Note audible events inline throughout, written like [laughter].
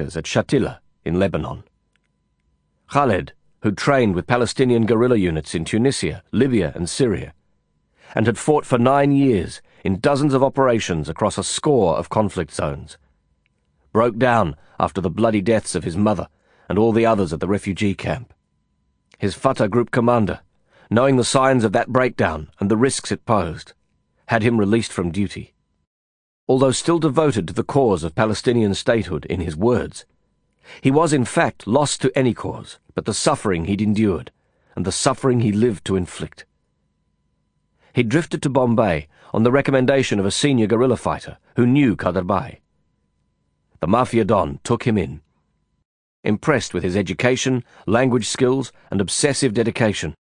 at Shatila in Lebanon. Khaled, who trained with Palestinian guerrilla units in Tunisia, Libya, and Syria, and had fought for nine years in dozens of operations across a score of conflict zones, broke down after the bloody deaths of his mother and all the others at the refugee camp. His Fatah group commander, knowing the signs of that breakdown and the risks it posed, had him released from duty. Although still devoted to the cause of Palestinian statehood in his words, he was in fact lost to any cause but the suffering he'd endured and the suffering he lived to inflict. He drifted to Bombay on the recommendation of a senior guerrilla fighter who knew Kaderbhai. The Mafia Don took him in. Impressed with his education, language skills, and obsessive dedication,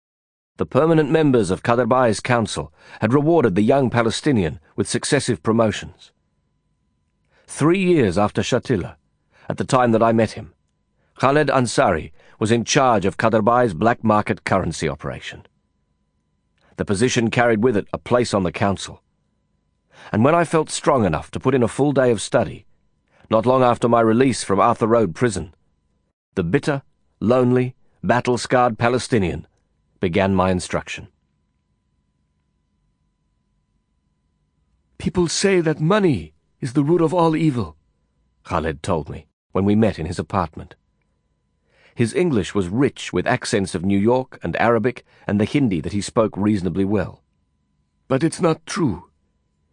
the permanent members of Kaderbhai's council had rewarded the young Palestinian with successive promotions. Three years after Shatila, at the time that I met him, Khaled Ansari was in charge of Kaderbhai's black market currency operation. The position carried with it a place on the council. And when I felt strong enough to put in a full day of study, not long after my release from Arthur Road prison, the bitter, lonely, battle-scarred Palestinian began my instruction. People say that money is the root of all evil, Khaled told me when we met in his apartment. His English was rich with accents of New York and Arabic and the Hindi that he spoke reasonably well. But it's not true.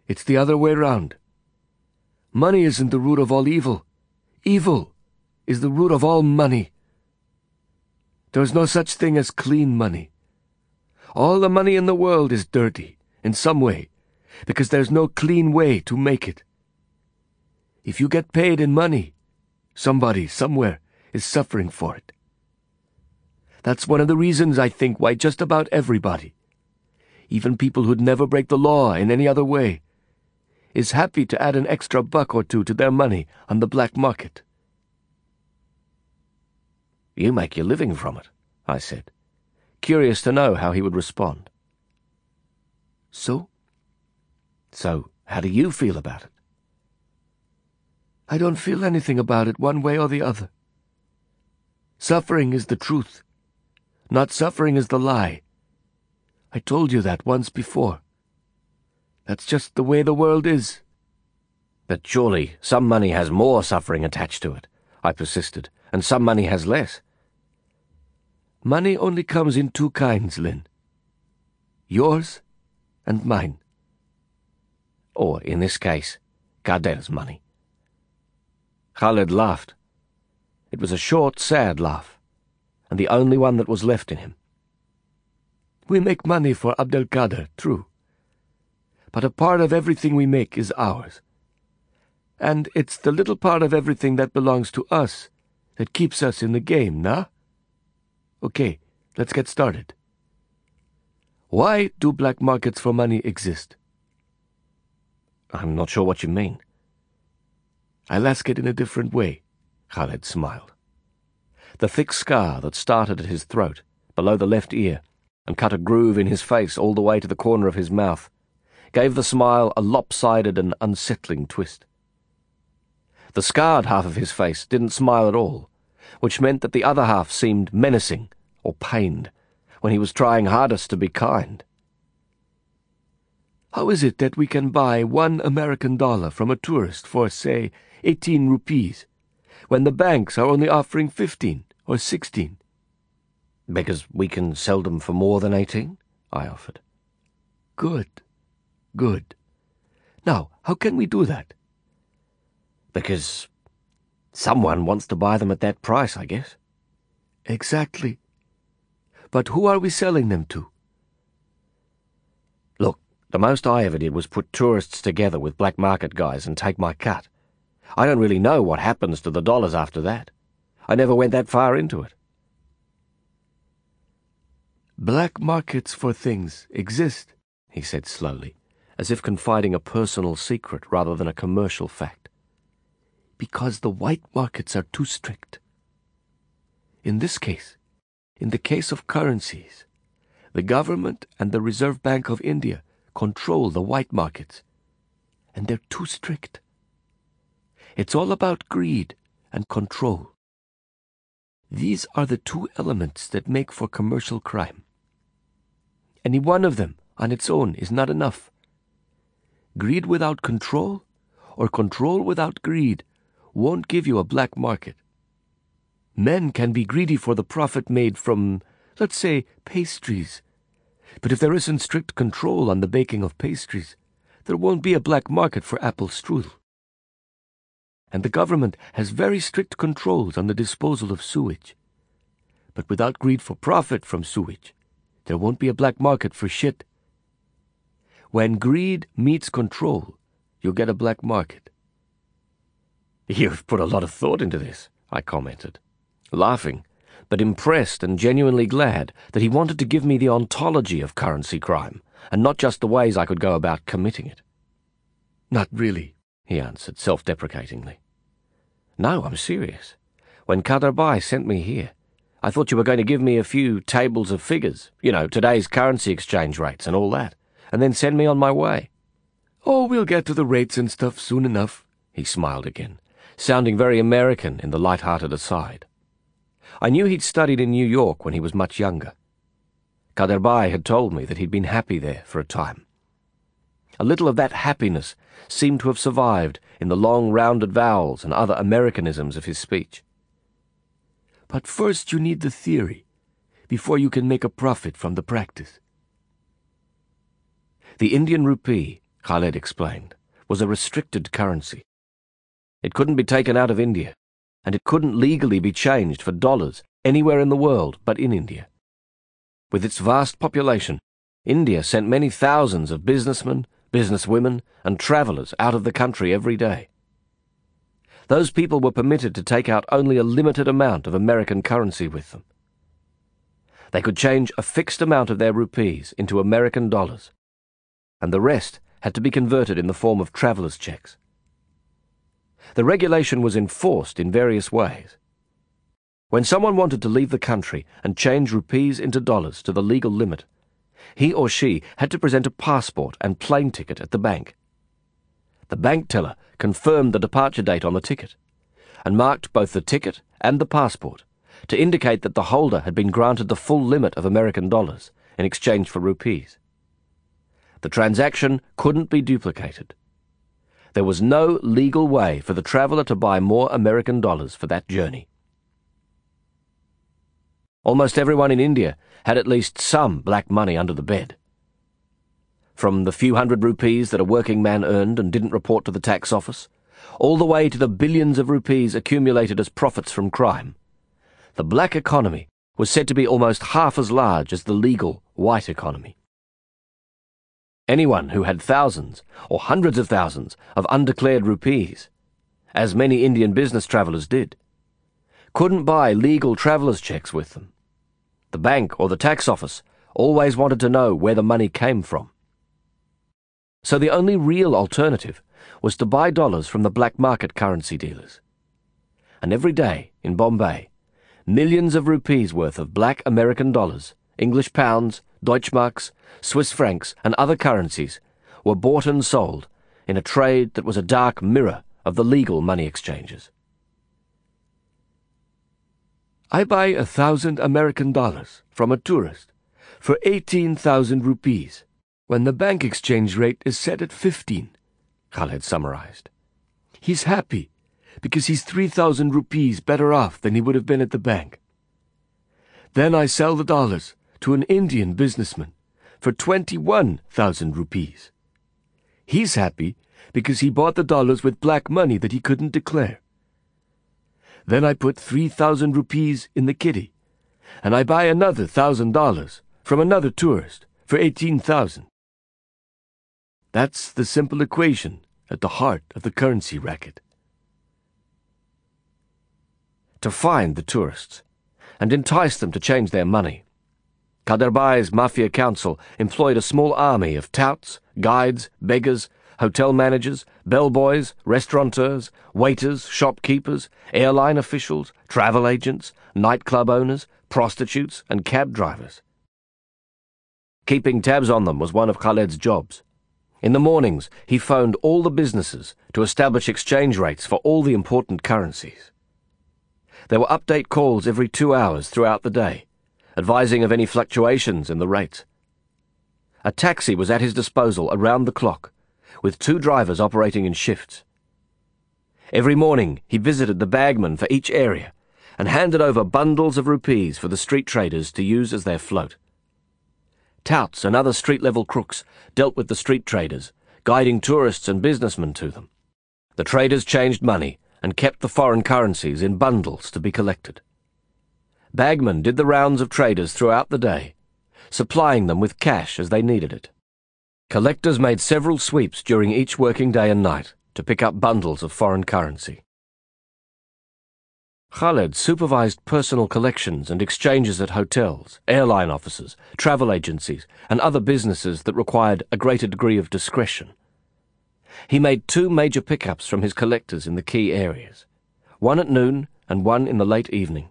It's the other way round. Money isn't the root of all evil. Evil is the root of all money. There's no such thing as clean money. All the money in the world is dirty, in some way, because there's no clean way to make it. If you get paid in money, somebody, somewhere, is suffering for it. That's one of the reasons, I think, why just about everybody, even people who'd never break the law in any other way, is happy to add an extra buck or two to their money on the black market. You make your living from it, I said, curious to know how he would respond. So? So, how do you feel about it? I don't feel anything about it one way or the other. Suffering is the truth. Not suffering is the lie. I told you that once before. That's just the way the world is. But surely some money has more suffering attached to it, I persisted, and some money has less. Money only comes in two kinds, Lin. Yours and mine. Or, in this case, Kader's money. Khaled laughed. It was a short, sad laugh, and the only one that was left in him. We make money for Abdelkader, true. But a part of everything we make is ours. And it's the little part of everything that belongs to us that keeps us in the game, nah? Okay, let's get started. Why do black markets for money exist? I'm not sure what you mean. I'll ask it in a different way. Khaled smiled. The thick scar that started at his throat, below the left ear, and cut a groove in his face all the way to the corner of his mouth, gave the smile a lopsided and unsettling twist. The scarred half of his face didn't smile at all, which meant that the other half seemed menacing or pained when he was trying hardest to be kind. How is it that we can buy one American dollar from a tourist for, say, eighteen rupees? when the banks are only offering fifteen or sixteen? Because we can sell them for more than eighteen, I offered. Good, good. Now, how can we do that? Because someone wants to buy them at that price, I guess. Exactly. But who are we selling them to? The most I ever did was put tourists together with black market guys and take my cut. I don't really know what happens to the dollars after that. I never went that far into it. Black markets for things exist, he said slowly, as if confiding a personal secret rather than a commercial fact. Because the white markets are too strict. In this case, in the case of currencies, the government and the Reserve Bank of India control the white markets, and they're too strict. It's all about greed and control. These are the two elements that make for commercial crime. Any one of them on its own is not enough. Greed without control or control without greed won't give you a black market. Men can be greedy for the profit made from, let's say, pastries. But if there isn't strict control on the baking of pastries, there won't be a black market for apple strudel. And the government has very strict controls on the disposal of sewage. But without greed for profit from sewage, there won't be a black market for shit. When greed meets control, you'll get a black market. [laughs] You've put a lot of thought into this, I commented, laughing, but impressed and genuinely glad that he wanted to give me the ontology of currency crime, and not just the ways I could go about committing it. Not really, he answered self deprecatingly. No, I'm serious. When Kader Bhai sent me here, I thought you were going to give me a few tables of figures, you know, today's currency exchange rates and all that, and then send me on my way. Oh, we'll get to the rates and stuff soon enough, he smiled again, sounding very American in the light-hearted aside. I knew he'd studied in New York when he was much younger. Kader Bhai had told me that he'd been happy there for a time. A little of that happiness seemed to have survived in the long rounded vowels and other Americanisms of his speech. But first you need the theory, before you can make a profit from the practice. The Indian rupee, Khaled explained, was a restricted currency. It couldn't be taken out of India, and it couldn't legally be changed for dollars anywhere in the world but in India. With its vast population, India sent many thousands of businessmen, businesswomen, and travellers out of the country every day. Those people were permitted to take out only a limited amount of American currency with them. They could change a fixed amount of their rupees into American dollars, and the rest had to be converted in the form of travellers' checks. The regulation was enforced in various ways. When someone wanted to leave the country and change rupees into dollars to the legal limit, he or she had to present a passport and plane ticket at the bank. The bank teller confirmed the departure date on the ticket and marked both the ticket and the passport to indicate that the holder had been granted the full limit of American dollars in exchange for rupees. The transaction couldn't be duplicated. There was no legal way for the traveller to buy more American dollars for that journey. Almost everyone in India had at least some black money under the bed. From the few hundred rupees that a working man earned and didn't report to the tax office, all the way to the billions of rupees accumulated as profits from crime, the black economy was said to be almost half as large as the legal white economy. Anyone who had thousands or hundreds of thousands of undeclared rupees, as many Indian business travellers did, couldn't buy legal travellers' checks with them. The bank or the tax office always wanted to know where the money came from. So the only real alternative was to buy dollars from the black market currency dealers. And every day in Bombay, millions of rupees worth of black American dollars, English pounds, Deutschmarks, Swiss francs, and other currencies were bought and sold in a trade that was a dark mirror of the legal money exchanges. I buy a thousand American dollars from a tourist for 18,000 rupees when the bank exchange rate is set at 15, Khaled summarized. He's happy because he's 3,000 rupees better off than he would have been at the bank. Then I sell the dollars to an Indian businessman for 21,000 rupees. He's happy because he bought the dollars with black money that he couldn't declare. Then I put 3,000 rupees in the kitty, and I buy another thousand dollars from another tourist for 18,000. That's the simple equation at the heart of the currency racket. To find the tourists and entice them to change their money, Kader Bhai's Mafia Council employed a small army of touts, guides, beggars, hotel managers, bellboys, restaurateurs, waiters, shopkeepers, airline officials, travel agents, nightclub owners, prostitutes, and cab drivers. Keeping tabs on them was one of Khaled's jobs. In the mornings, he phoned all the businesses to establish exchange rates for all the important currencies. There were update calls every two hours throughout the day, advising of any fluctuations in the rate. A taxi was at his disposal around the clock, with two drivers operating in shifts. Every morning he visited the bagman for each area and handed over bundles of rupees for the street traders to use as their float. Touts and other street level crooks dealt with the street traders, guiding tourists and businessmen to them. The traders changed money and kept the foreign currencies in bundles to be collected. Bagmen did the rounds of traders throughout the day, supplying them with cash as they needed it. Collectors made several sweeps during each working day and night to pick up bundles of foreign currency. Khaled supervised personal collections and exchanges at hotels, airline offices, travel agencies, and other businesses that required a greater degree of discretion. He made two major pickups from his collectors in the key areas, one at noon and one in the late evening.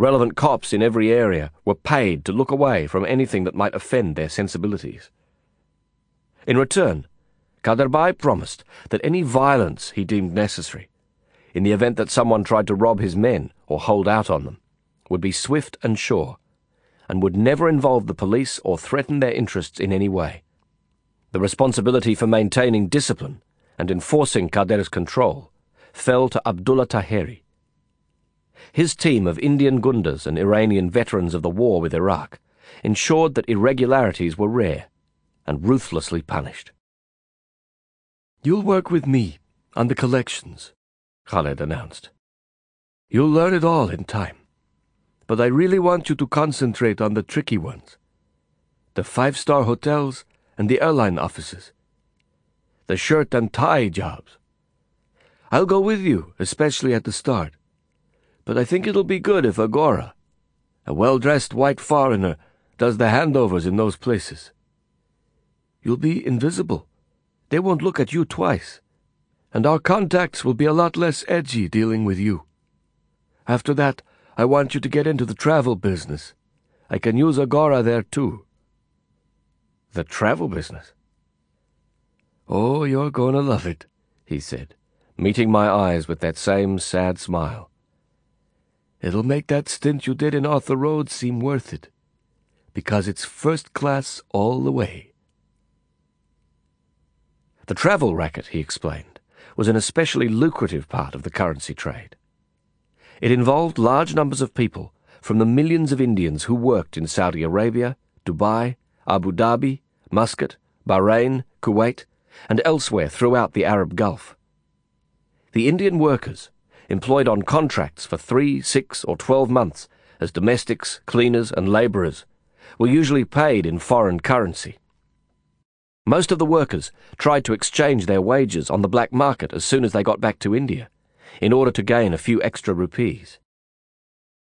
Relevant cops in every area were paid to look away from anything that might offend their sensibilities. In return, Kaderbhai promised that any violence he deemed necessary in the event that someone tried to rob his men or hold out on them, would be swift and sure, and would never involve the police or threaten their interests in any way. The responsibility for maintaining discipline and enforcing Kader's control fell to Abdullah Taheri. His team of Indian Goondas and Iranian veterans of the war with Iraq ensured that irregularities were rare and ruthlessly punished. You'll work with me on the collections, Khaled announced. You'll learn it all in time. But I really want you to concentrate on the tricky ones. The five-star hotels and the airline offices. The shirt and tie jobs. I'll go with you, especially at the start. But I think it'll be good if a gora, a well-dressed white foreigner, does the handovers in those places. You'll be invisible. They won't look at you twice and our contacts will be a lot less edgy dealing with you. After that, I want you to get into the travel business. I can use a gora there too. The travel business? Oh, you're going to love it, he said, meeting my eyes with that same sad smile. It'll make that stint you did in Arthur Road seem worth it, because it's first class all the way. The travel racket, he explained was an especially lucrative part of the currency trade. It involved large numbers of people from the millions of Indians who worked in Saudi Arabia, Dubai, Abu Dhabi, Muscat, Bahrain, Kuwait, and elsewhere throughout the Arab Gulf. The Indian workers, employed on contracts for three, six, or twelve months as domestics, cleaners, and labourers, were usually paid in foreign currency. Most of the workers tried to exchange their wages on the black market as soon as they got back to India, in order to gain a few extra rupees.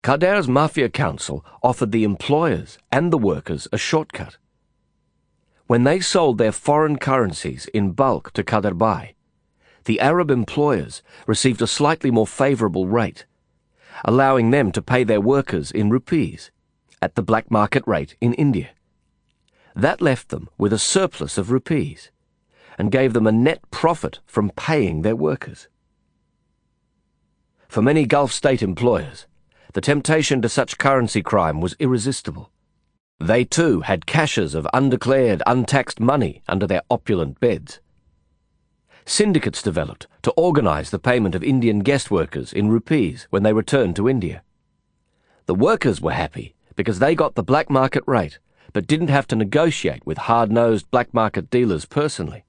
Kader's Mafia Council offered the employers and the workers a shortcut. When they sold their foreign currencies in bulk to Kaderbhai, the Arab employers received a slightly more favourable rate, allowing them to pay their workers in rupees at the black market rate in India. That left them with a surplus of rupees and gave them a net profit from paying their workers. For many Gulf state employers, the temptation to such currency crime was irresistible. They too had caches of undeclared, untaxed money under their opulent beds. Syndicates developed to organize the payment of Indian guest workers in rupees when they returned to India. The workers were happy because they got the black market rate but didn't have to negotiate with hard-nosed black market dealers personally.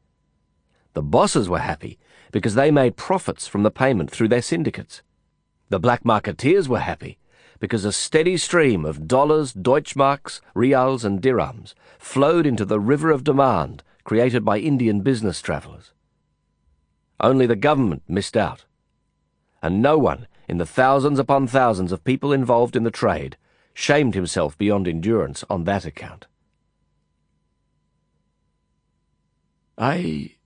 The bosses were happy because they made profits from the payment through their syndicates. The black marketeers were happy because a steady stream of dollars, Deutschmarks, riyals, and dirhams flowed into the river of demand created by Indian business travellers. Only the government missed out. And no one in the thousands upon thousands of people involved in the trade shamed himself beyond endurance on that account. I.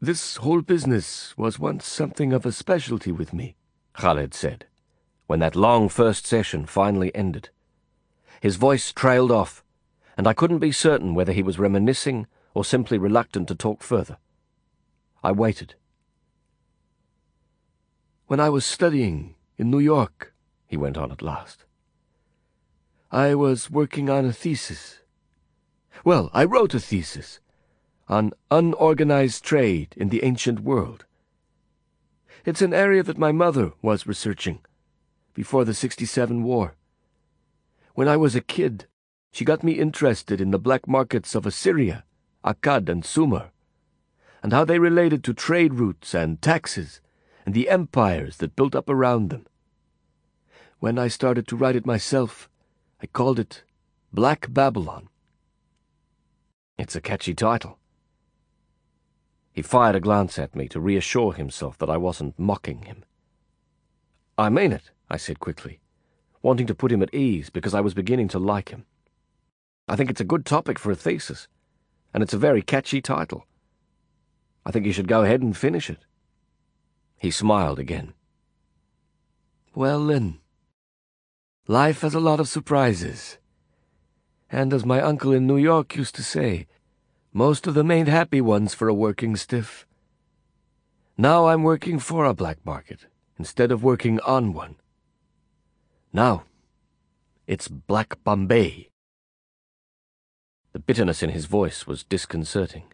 This whole business was once something of a specialty with me, Khaled said, when that long first session finally ended. His voice trailed off, and I couldn't be certain whether he was reminiscing or simply reluctant to talk further. I waited. When I was studying in New York, he went on at last. I was working on a thesis. Well, I wrote a thesis on unorganized trade in the ancient world. It's an area that my mother was researching before the 67 war. When I was a kid, she got me interested in the black markets of Assyria, Akkad, and Sumer, and how they related to trade routes and taxes and the empires that built up around them. When I started to write it myself, I called it Black Babylon. It's a catchy title. He fired a glance at me to reassure himself that I wasn't mocking him. I mean it, I said quickly, wanting to put him at ease because I was beginning to like him. I think it's a good topic for a thesis, and it's a very catchy title. I think you should go ahead and finish it. He smiled again. Well, Lin, life has a lot of surprises. And as my uncle in New York used to say, most of them ain't happy ones for a working stiff. Now I'm working for a black market instead of working on one. Now, it's Black Bombay. The bitterness in his voice was disconcerting.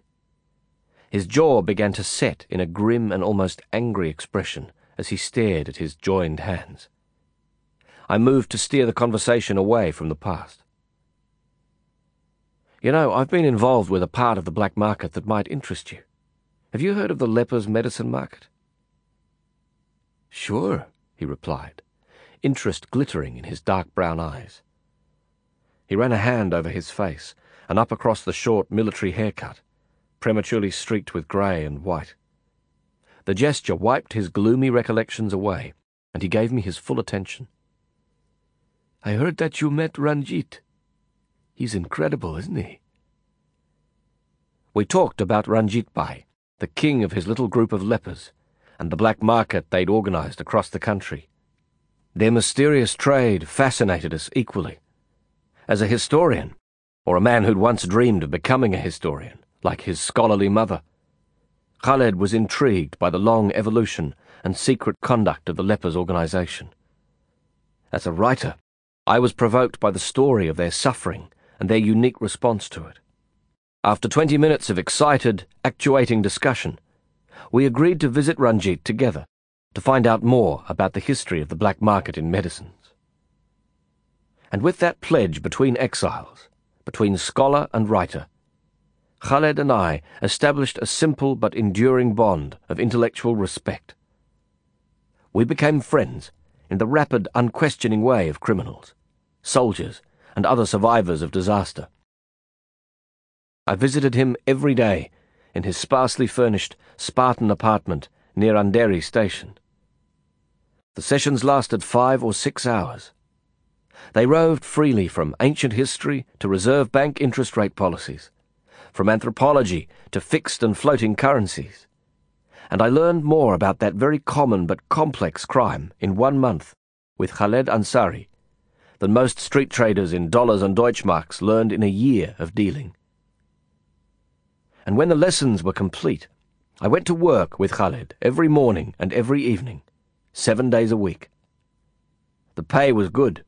His jaw began to set in a grim and almost angry expression as he stared at his joined hands. I moved to steer the conversation away from the past. You know, I've been involved with a part of the black market that might interest you. Have you heard of the lepers' medicine market? Sure, he replied, interest glittering in his dark brown eyes. He ran a hand over his face and up across the short military haircut, prematurely streaked with grey and white. The gesture wiped his gloomy recollections away, and he gave me his full attention. I heard that you met Ranjit. He's incredible, isn't he? We talked about Ranjit Bhai, the king of his little group of lepers, and the black market they'd organized across the country. Their mysterious trade fascinated us equally. As a historian, or a man who'd once dreamed of becoming a historian, like his scholarly mother, Khaled was intrigued by the long evolution and secret conduct of the lepers organization. As a writer, I was provoked by the story of their suffering and their unique response to it. After 20 minutes of excited, actuating discussion, we agreed to visit Ranjit together to find out more about the history of the black market in medicines. And with that pledge between exiles, between scholar and writer, Khaled and I established a simple but enduring bond of intellectual respect. We became friends in the rapid, unquestioning way of criminals, soldiers, and other survivors of disaster. I visited him every day in his sparsely furnished Spartan apartment near Andheri station. The sessions lasted five or six hours. They roved freely from ancient history to Reserve Bank interest rate policies, from anthropology to fixed and floating currencies. And I learned more about that very common but complex crime in one month with Khaled Ansari than most street traders in dollars and Deutschmarks learned in a year of dealing. And when the lessons were complete, I went to work with Khaled every morning and every evening, seven days a week. The pay was good.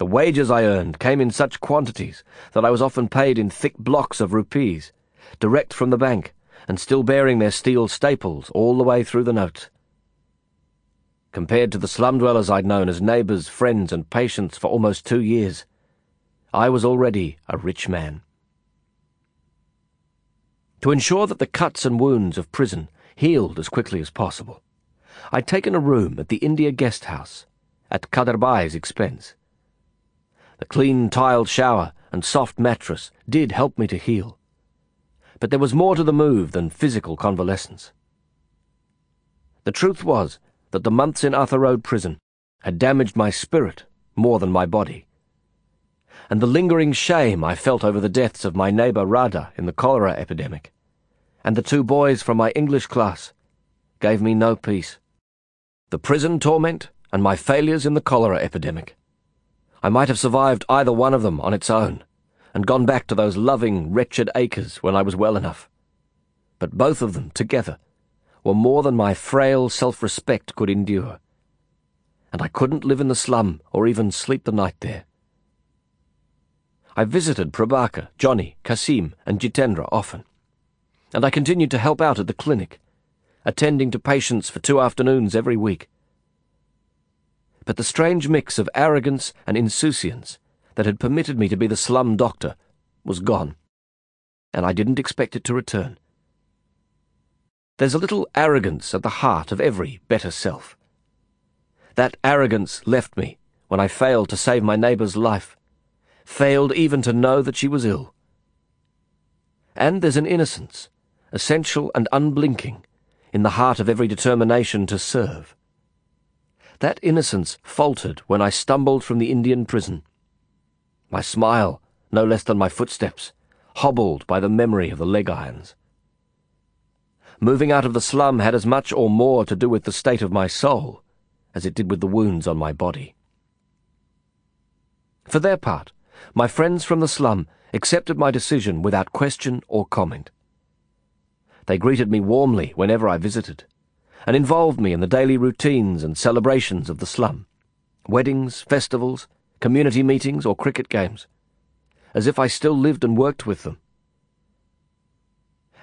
The wages I earned came in such quantities that I was often paid in thick blocks of rupees, direct from the bank, and still bearing their steel staples all the way through the note. Compared to the slum dwellers I'd known as neighbours, friends, and patients for almost two years, I was already a rich man. To ensure that the cuts and wounds of prison healed as quickly as possible, I'd taken a room at the India Guest House at Kaderbhai's expense. The clean tiled shower and soft mattress did help me to heal. But there was more to the move than physical convalescence. The truth was that the months in Arthur Road prison had damaged my spirit more than my body. And the lingering shame I felt over the deaths of my neighbour Radha in the cholera epidemic, and the two boys from my English class, gave me no peace. The prison torment and my failures in the cholera epidemic. I might have survived either one of them on its own, and gone back to those loving, wretched acres when I was well enough. But both of them together were more than my frail self respect could endure. And I couldn't live in the slum or even sleep the night there. I visited Prabhakar, Johnny, Kasim, and Jitendra often, and I continued to help out at the clinic, attending to patients for two afternoons every week. But the strange mix of arrogance and insouciance that had permitted me to be the slum doctor was gone, and I didn't expect it to return. There's a little arrogance at the heart of every better self. That arrogance left me when I failed to save my neighbour's life, failed even to know that she was ill. And there's an innocence, essential and unblinking, in the heart of every determination to serve. That innocence faltered when I stumbled from the Indian prison. My smile, no less than my footsteps, hobbled by the memory of the leg irons. Moving out of the slum had as much or more to do with the state of my soul as it did with the wounds on my body. For their part, my friends from the slum accepted my decision without question or comment. They greeted me warmly whenever I visited, and involved me in the daily routines and celebrations of the slum weddings, festivals, community meetings, or cricket games, as if I still lived and worked with them.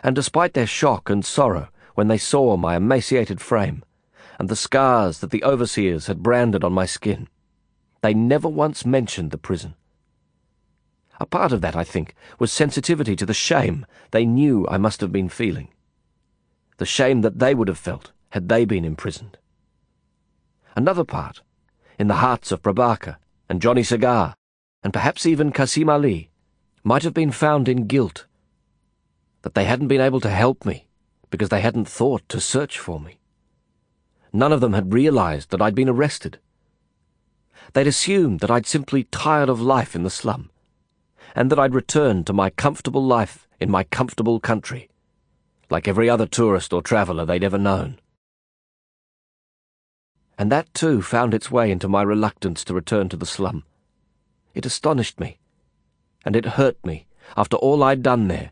And despite their shock and sorrow when they saw my emaciated frame, and the scars that the overseers had branded on my skin. They never once mentioned the prison. A part of that, I think, was sensitivity to the shame they knew I must have been feeling. The shame that they would have felt had they been imprisoned. Another part, in the hearts of Prabhakar and Johnny Cigar, and perhaps even Kasim Ali, might have been found in guilt. That they hadn't been able to help me because they hadn't thought to search for me. None of them had realized that I'd been arrested. They'd assumed that I'd simply tired of life in the slum, and that I'd returned to my comfortable life in my comfortable country, like every other tourist or traveller they'd ever known. And that too found its way into my reluctance to return to the slum. It astonished me, and it hurt me after all I'd done there,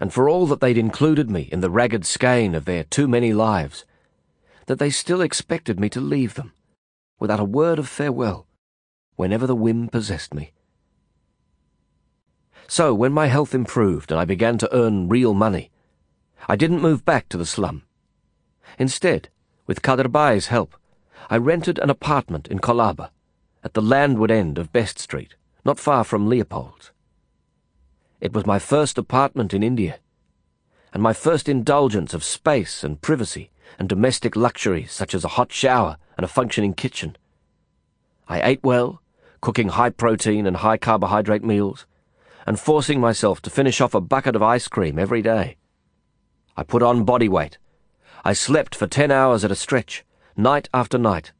and for all that they'd included me in the ragged skein of their too many lives that they still expected me to leave them, without a word of farewell, whenever the whim possessed me. So, when my health improved and I began to earn real money, I didn't move back to the slum. Instead, with Kader Bhai's help, I rented an apartment in Colaba, at the landward end of Best Street, not far from Leopold's. It was my first apartment in India, and my first indulgence of space and privacy and domestic luxuries such as a hot shower and a functioning kitchen. I ate well, cooking high protein and high carbohydrate meals, and forcing myself to finish off a bucket of ice cream every day. I put on body weight. I slept for ten hours at a stretch, night after night,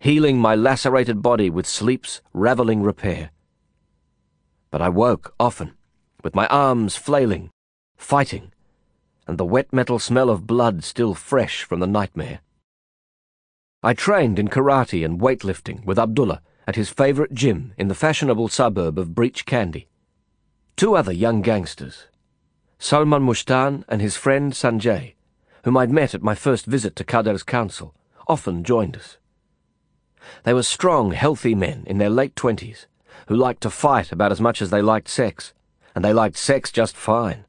healing my lacerated body with sleep's ravelling repair. But I woke often, with my arms flailing, fighting, and the wet metal smell of blood still fresh from the nightmare. I trained in karate and weightlifting with Abdullah at his favourite gym in the fashionable suburb of Breach Candy. Two other young gangsters, Salman Mustaan and his friend Sanjay, whom I'd met at my first visit to Kader's council, often joined us. They were strong, healthy men in their late twenties who liked to fight about as much as they liked sex, and they liked sex just fine.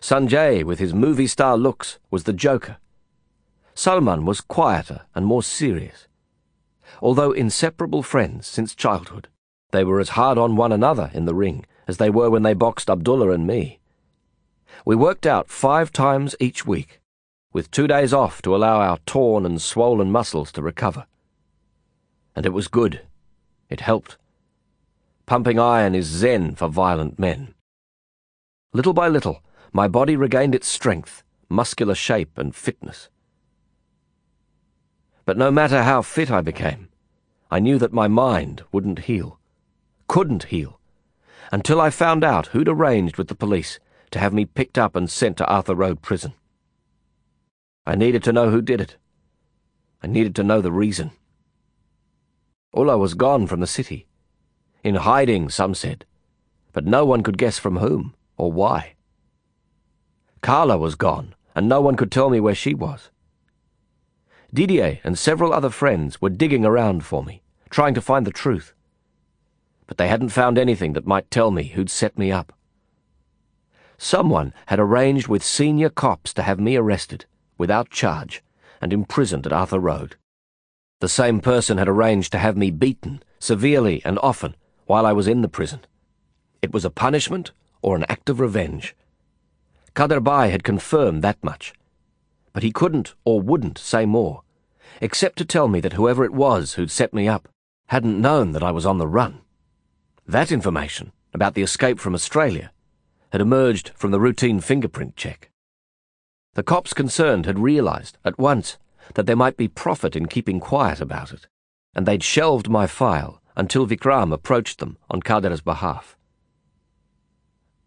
Sanjay, with his movie-star looks, was the joker. Salman was quieter and more serious. Although inseparable friends since childhood, they were as hard on one another in the ring as they were when they boxed Abdullah and me. We worked out five times each week, with two days off to allow our torn and swollen muscles to recover. And it was good. It helped. Pumping iron is zen for violent men. Little by little, my body regained its strength, muscular shape, and fitness. But no matter how fit I became, I knew that my mind wouldn't heal, couldn't heal, until I found out who'd arranged with the police to have me picked up and sent to Arthur Road Prison. I needed to know who did it. I needed to know the reason. Ulla was gone from the city. In hiding, some said, but no one could guess from whom or why. Carla was gone, and no one could tell me where she was. Didier and several other friends were digging around for me, trying to find the truth. But they hadn't found anything that might tell me who'd set me up. Someone had arranged with senior cops to have me arrested, without charge, and imprisoned at Arthur Road. The same person had arranged to have me beaten, severely and often, while I was in the prison. It was a punishment or an act of revenge. Kader Bhai had confirmed that much, but he couldn't or wouldn't say more, except to tell me that whoever it was who'd set me up hadn't known that I was on the run. That information, about the escape from Australia, had emerged from the routine fingerprint check. The cops concerned had realized, at once, that there might be profit in keeping quiet about it, and they'd shelved my file until Vikram approached them on Kader's behalf.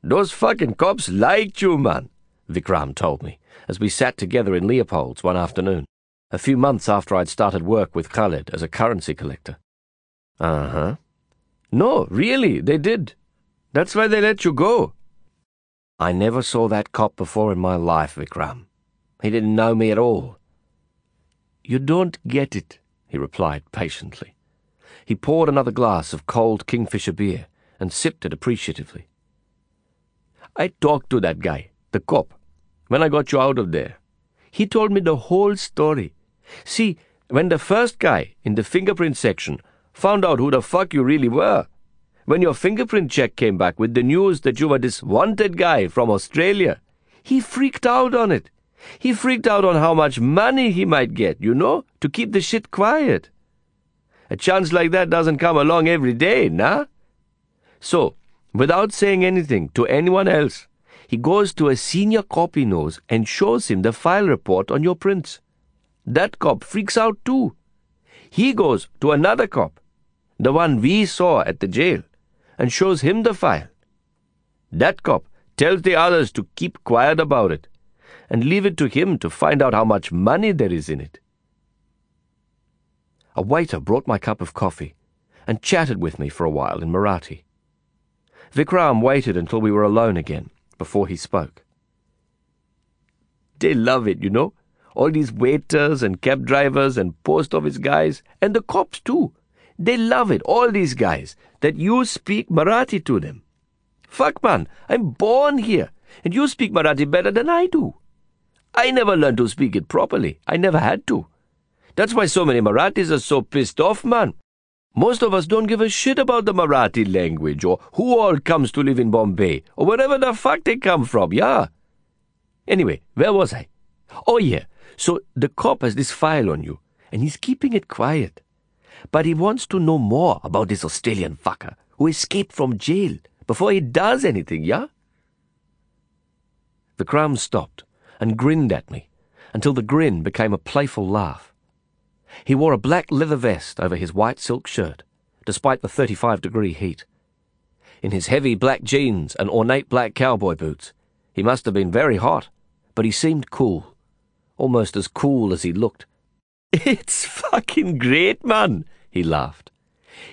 Those fucking cops liked you, man, Vikram told me as we sat together in Leopold's one afternoon, a few months after I'd started work with Khaled as a currency collector. Uh huh. No, really, they did. That's why they let you go. I never saw that cop before in my life, Vikram. He didn't know me at all. You don't get it, he replied patiently. He poured another glass of cold Kingfisher beer and sipped it appreciatively. I talked to that guy, the cop, when I got you out of there. He told me the whole story. See, when the first guy in the fingerprint section found out who the fuck you really were, when your fingerprint check came back with the news that you were this wanted guy from Australia, he freaked out on it. He freaked out on how much money he might get, you know, to keep the shit quiet. A chance like that doesn't come along every day, nah? So, without saying anything to anyone else, he goes to a senior cop he knows and shows him the file report on your prints. That cop freaks out too. He goes to another cop, the one we saw at the jail, and shows him the file. That cop tells the others to keep quiet about it and leave it to him to find out how much money there is in it. A waiter brought my cup of coffee and chatted with me for a while in Marathi. Vikram waited until we were alone again before he spoke. They love it, you know. All these waiters and cab drivers and post office guys, and the cops too. They love it, all these guys, that you speak Marathi to them. Fuck, man, I'm born here, and you speak Marathi better than I do. I never learned to speak it properly. I never had to. That's why so many Marathis are so pissed off, man. Most of us don't give a shit about the Marathi language or who all comes to live in Bombay or wherever the fuck they come from, yeah? Anyway, where was I? Oh, yeah. So the cop has this file on you and he's keeping it quiet. But he wants to know more about this Australian fucker who escaped from jail before he does anything, yeah? Vikram stopped and grinned at me until the grin became a playful laugh. He wore a black leather vest over his white silk shirt, despite the 35 degree heat. In his heavy black jeans and ornate black cowboy boots, he must have been very hot, but he seemed cool. Almost as cool as he looked. It's fucking great, man, he laughed.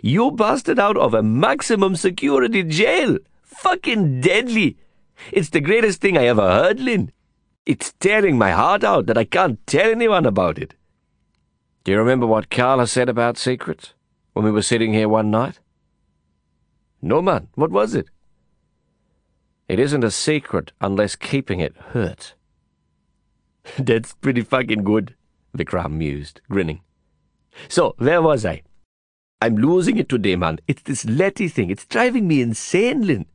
You busted out of a maximum security jail. Fucking deadly. It's the greatest thing I ever heard, Lin. It's tearing my heart out that I can't tell anyone about it. Do you remember what Carla said about secrets when we were sitting here one night? No, man. What was it? It isn't a secret unless keeping it hurts. [laughs] That's pretty fucking good, Vikram mused, grinning. So, where was I? I'm losing it today, man. It's this Letty thing. It's driving me insane, Lin.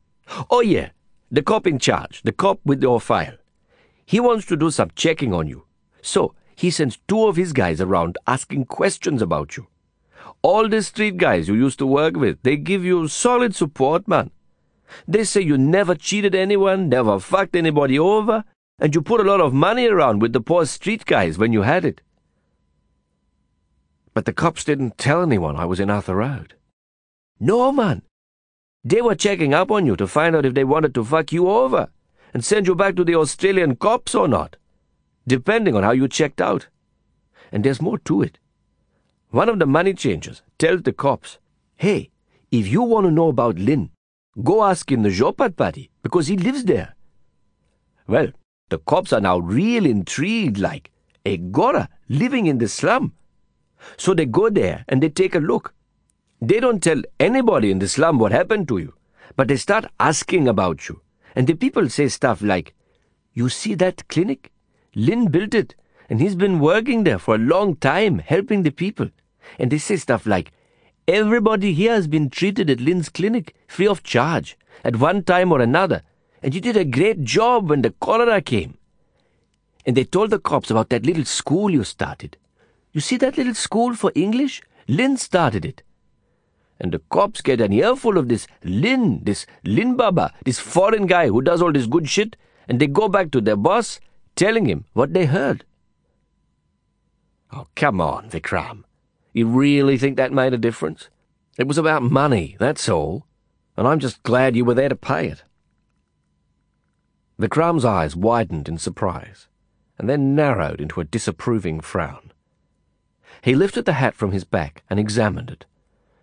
Oh, yeah. The cop in charge, the cop with your file. He wants to do some checking on you. So, he sends two of his guys around asking questions about you. All the street guys you used to work with, they give you solid support, man. They say you never cheated anyone, never fucked anybody over, and you put a lot of money around with the poor street guys when you had it. But the cops didn't tell anyone I was in Arthur Road. No, man. They were checking up on you to find out if they wanted to fuck you over and send you back to the Australian cops or not depending on how you checked out. And there's more to it. One of the money changers tells the cops, hey, if you want to know about Lin, go ask him the zhopadpatti, because he lives there. Well, the cops are now real intrigued, like, A Gora, living in the slum. So they go there and they take a look. They don't tell anybody in the slum what happened to you, but they start asking about you. And the people say stuff like, You see that clinic? Lin built it, and he's been working there for a long time, helping the people. And they say stuff like, Everybody here has been treated at Lin's clinic, free of charge, at one time or another, and you did a great job when the cholera came. And they told the cops about that little school you started. You see that little school for English? Lin started it. And the cops get an earful of this Lin, this Lin Baba, this foreign guy who does all this good shit, and they go back to their boss telling him what they heard. Oh, come on, Vikram. You really think that made a difference? It was about money, that's all. And I'm just glad you were there to pay it. Vikram's eyes widened in surprise, and then narrowed into a disapproving frown. He lifted the hat from his back and examined it,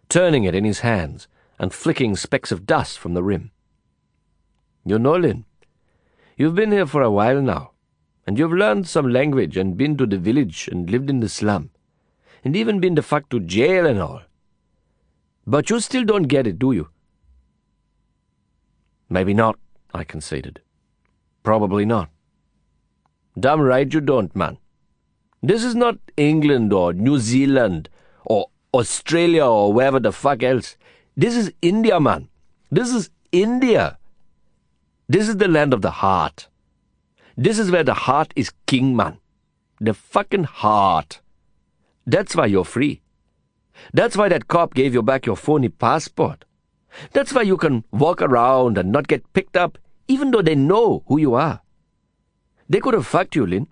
turning it in his hands and flicking specks of dust from the rim. You know, Lin, you've been here for a while now, and you've learned some language and been to the village and lived in the slum, and even been to fuck to jail and all. But you still don't get it, do you? Maybe not, I conceded. Probably not. Damn right you don't, man. This is not England or New Zealand or Australia or wherever the fuck else. This is India, man. This is India. This is the land of the heart. This is where the heart is king, man. The fucking heart. That's why you're free. That's why that cop gave you back your phony passport. That's why you can walk around and not get picked up, even though they know who you are. They could have fucked you, Lin.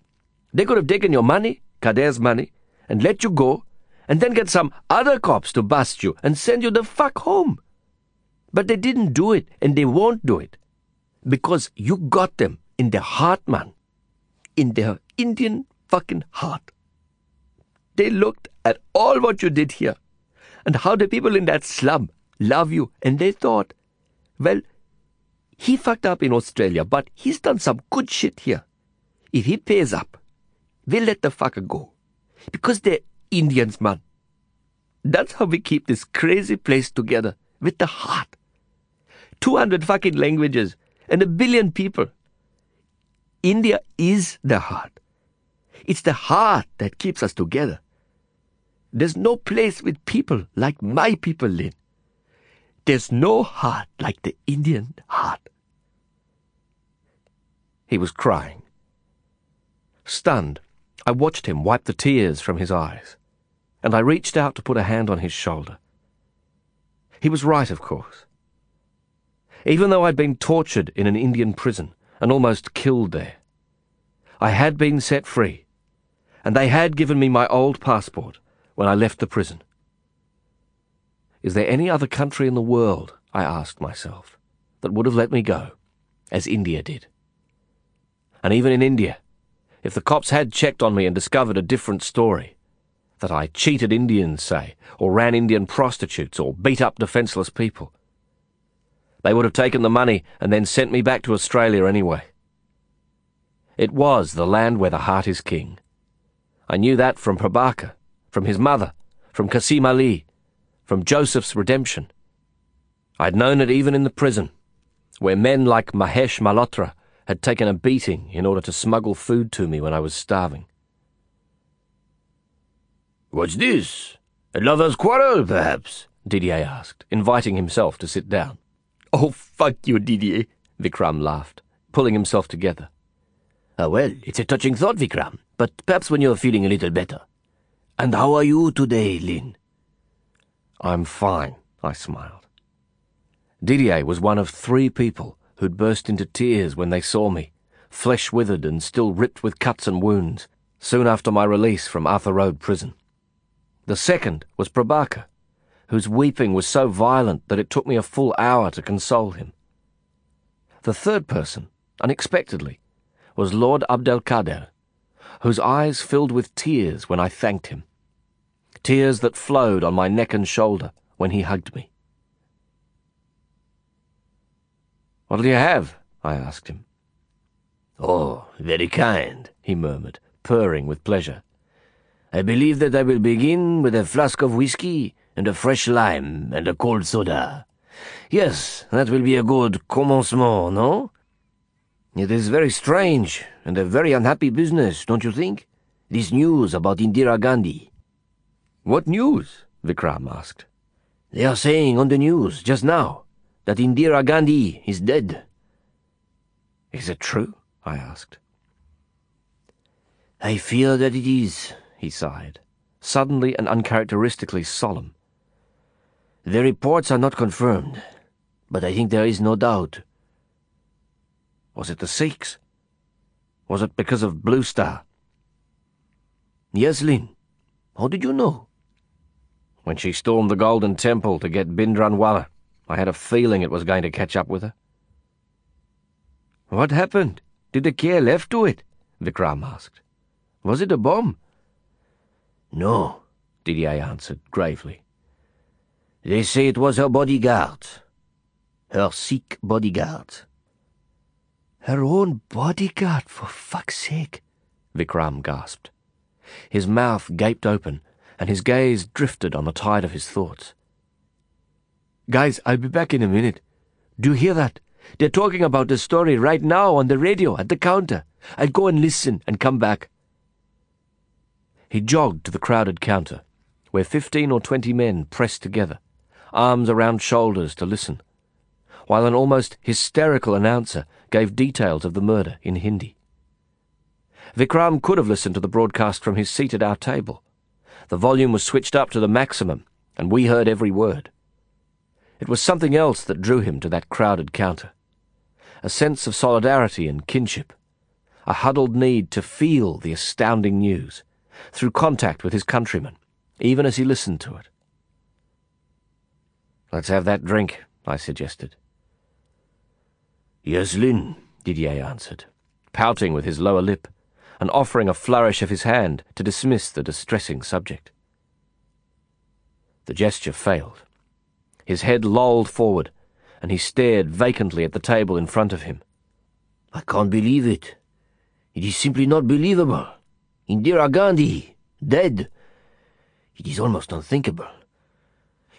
They could have taken your money, Kader's money, and let you go, and then get some other cops to bust you and send you the fuck home. But they didn't do it, and they won't do it. Because you got them in their heart, man. In their Indian fucking heart. They looked at all what you did here, and how the people in that slum love you, and they thought, well, he fucked up in Australia, but he's done some good shit here. If he pays up, we'll let the fucker go. Because they're Indians, man. That's how we keep this crazy place together, with the heart. 200 fucking languages and a billion people. India is the heart. It's the heart that keeps us together. There's no place with people like my people, Lin. There's no heart like the Indian heart. He was crying. Stunned, I watched him wipe the tears from his eyes, and I reached out to put a hand on his shoulder. He was right, of course. Even though I'd been tortured in an Indian prison and almost killed there, I had been set free, and they had given me my old passport when I left the prison. Is there any other country in the world, I asked myself, that would have let me go, as India did? And even in India, if the cops had checked on me and discovered a different story, that I cheated Indians, say, or ran Indian prostitutes, or beat up defenceless people, they would have taken the money and then sent me back to Australia anyway. It was the land where the heart is king. I knew that from Prabaker, from his mother, from Kasim Ali, from Joseph's redemption. I'd known it even in the prison, where men like Mahesh Malhotra had taken a beating in order to smuggle food to me when I was starving. What's this? A lover's quarrel, perhaps? Didier asked, inviting himself to sit down. Oh, fuck you, Didier, Vikram laughed, pulling himself together. Oh, well, it's a touching thought, Vikram, but perhaps when you're feeling a little better. And how are you today, Lin? I'm fine, I smiled. Didier was one of three people who'd burst into tears when they saw me, flesh withered and still ripped with cuts and wounds, soon after my release from Arthur Road prison. The second was Prabaker, whose weeping was so violent that it took me a full hour to console him. The third person, unexpectedly, was Lord Abdelkader, whose eyes filled with tears when I thanked him tears that flowed on my neck and shoulder when he hugged me. What'll you have? I asked him. Oh, very kind, he murmured, purring with pleasure. I believe that I will begin with a flask of whiskey and a fresh lime and a cold soda. Yes, that will be a good commencement, no? It is very strange and a very unhappy business, don't you think? This news about Indira Gandhi. What news? Vikram asked. They are saying on the news just now that Indira Gandhi is dead. Is it true? I asked. I fear that it is, he sighed, suddenly and uncharacteristically solemn. The reports are not confirmed, but I think there is no doubt. Was it the Sikhs? Was it because of Blue Star? Yes, Lin. How did you know? When she stormed the Golden Temple to get Bhindranwale, I had a feeling it was going to catch up with her. What happened? Did the care left to it? Vikram asked. Was it a bomb? No, Didier answered gravely. They say it was her bodyguard. Her Sikh bodyguard. Her own bodyguard, for fuck's sake, Vikram gasped. His mouth gaped open, and his gaze drifted on the tide of his thoughts. Guys, I'll be back in a minute. Do you hear that? They're talking about the story right now on the radio at the counter. I'll go and listen and come back. He jogged to the crowded counter, where fifteen or twenty men pressed together, arms around shoulders to listen, while an almost hysterical announcer gave details of the murder in Hindi. Vikram could have listened to the broadcast from his seat at our table. The volume was switched up to the maximum, and we heard every word. It was something else that drew him to that crowded counter. A sense of solidarity and kinship. A huddled need to feel the astounding news through contact with his countrymen, even as he listened to it. Let's have that drink, I suggested. Yes, Lin, Didier answered, pouting with his lower lip, and offering a flourish of his hand to dismiss the distressing subject. The gesture failed. His head lolled forward, and he stared vacantly at the table in front of him. I can't believe it. It is simply not believable. Indira Gandhi, dead. It is almost unthinkable.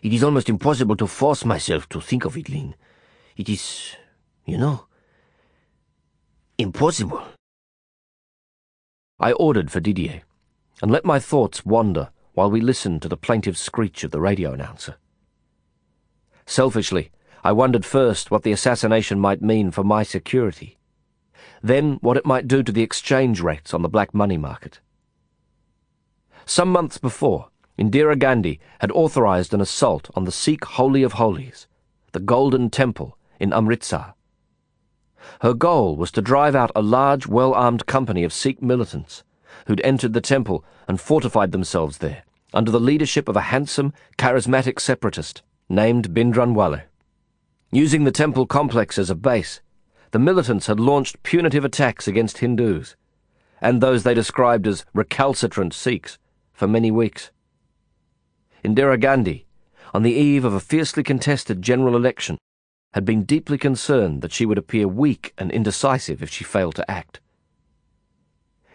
It is almost impossible to force myself to think of it, Lin. It is, you know, impossible. I ordered for Didier, and let my thoughts wander while we listened to the plaintive screech of the radio announcer. Selfishly, I wondered first what the assassination might mean for my security then what it might do to the exchange rates on the black money market. Some months before, Indira Gandhi had authorized an assault on the Sikh Holy of Holies, the Golden Temple in Amritsar. Her goal was to drive out a large, well-armed company of Sikh militants who'd entered the temple and fortified themselves there under the leadership of a handsome, charismatic separatist named Bhindranwale. Using the temple complex as a base, the militants had launched punitive attacks against Hindus, and those they described as recalcitrant Sikhs, for many weeks. Indira Gandhi, on the eve of a fiercely contested general election, had been deeply concerned that she would appear weak and indecisive if she failed to act.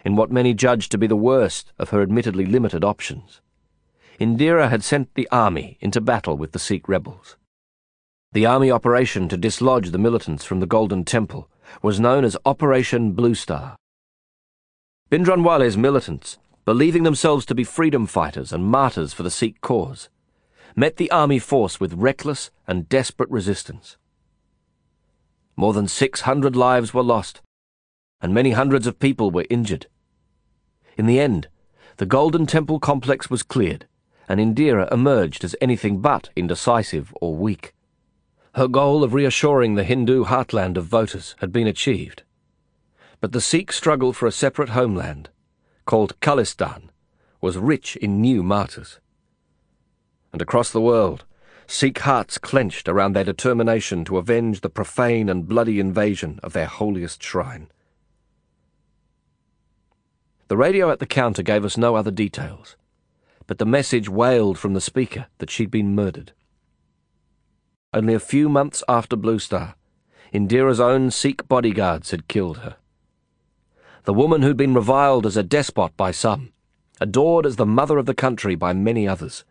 In what many judged to be the worst of her admittedly limited options, Indira had sent the army into battle with the Sikh rebels. The army operation to dislodge the militants from the Golden Temple was known as Operation Blue Star. Bhindranwale's militants, believing themselves to be freedom fighters and martyrs for the Sikh cause, met the army force with reckless and desperate resistance. More than 600 lives were lost, and many hundreds of people were injured. In the end, the Golden Temple complex was cleared, and Indira emerged as anything but indecisive or weak. Her goal of reassuring the Hindu heartland of voters had been achieved. But the Sikh struggle for a separate homeland, called Khalistan, was rich in new martyrs. And across the world, Sikh hearts clenched around their determination to avenge the profane and bloody invasion of their holiest shrine. The radio at the counter gave us no other details, but the message wailed from the speaker that she'd been murdered only a few months after Blue Star, Indira's own Sikh bodyguards had killed her. The woman who'd been reviled as a despot by some adored as the mother of the country by many others,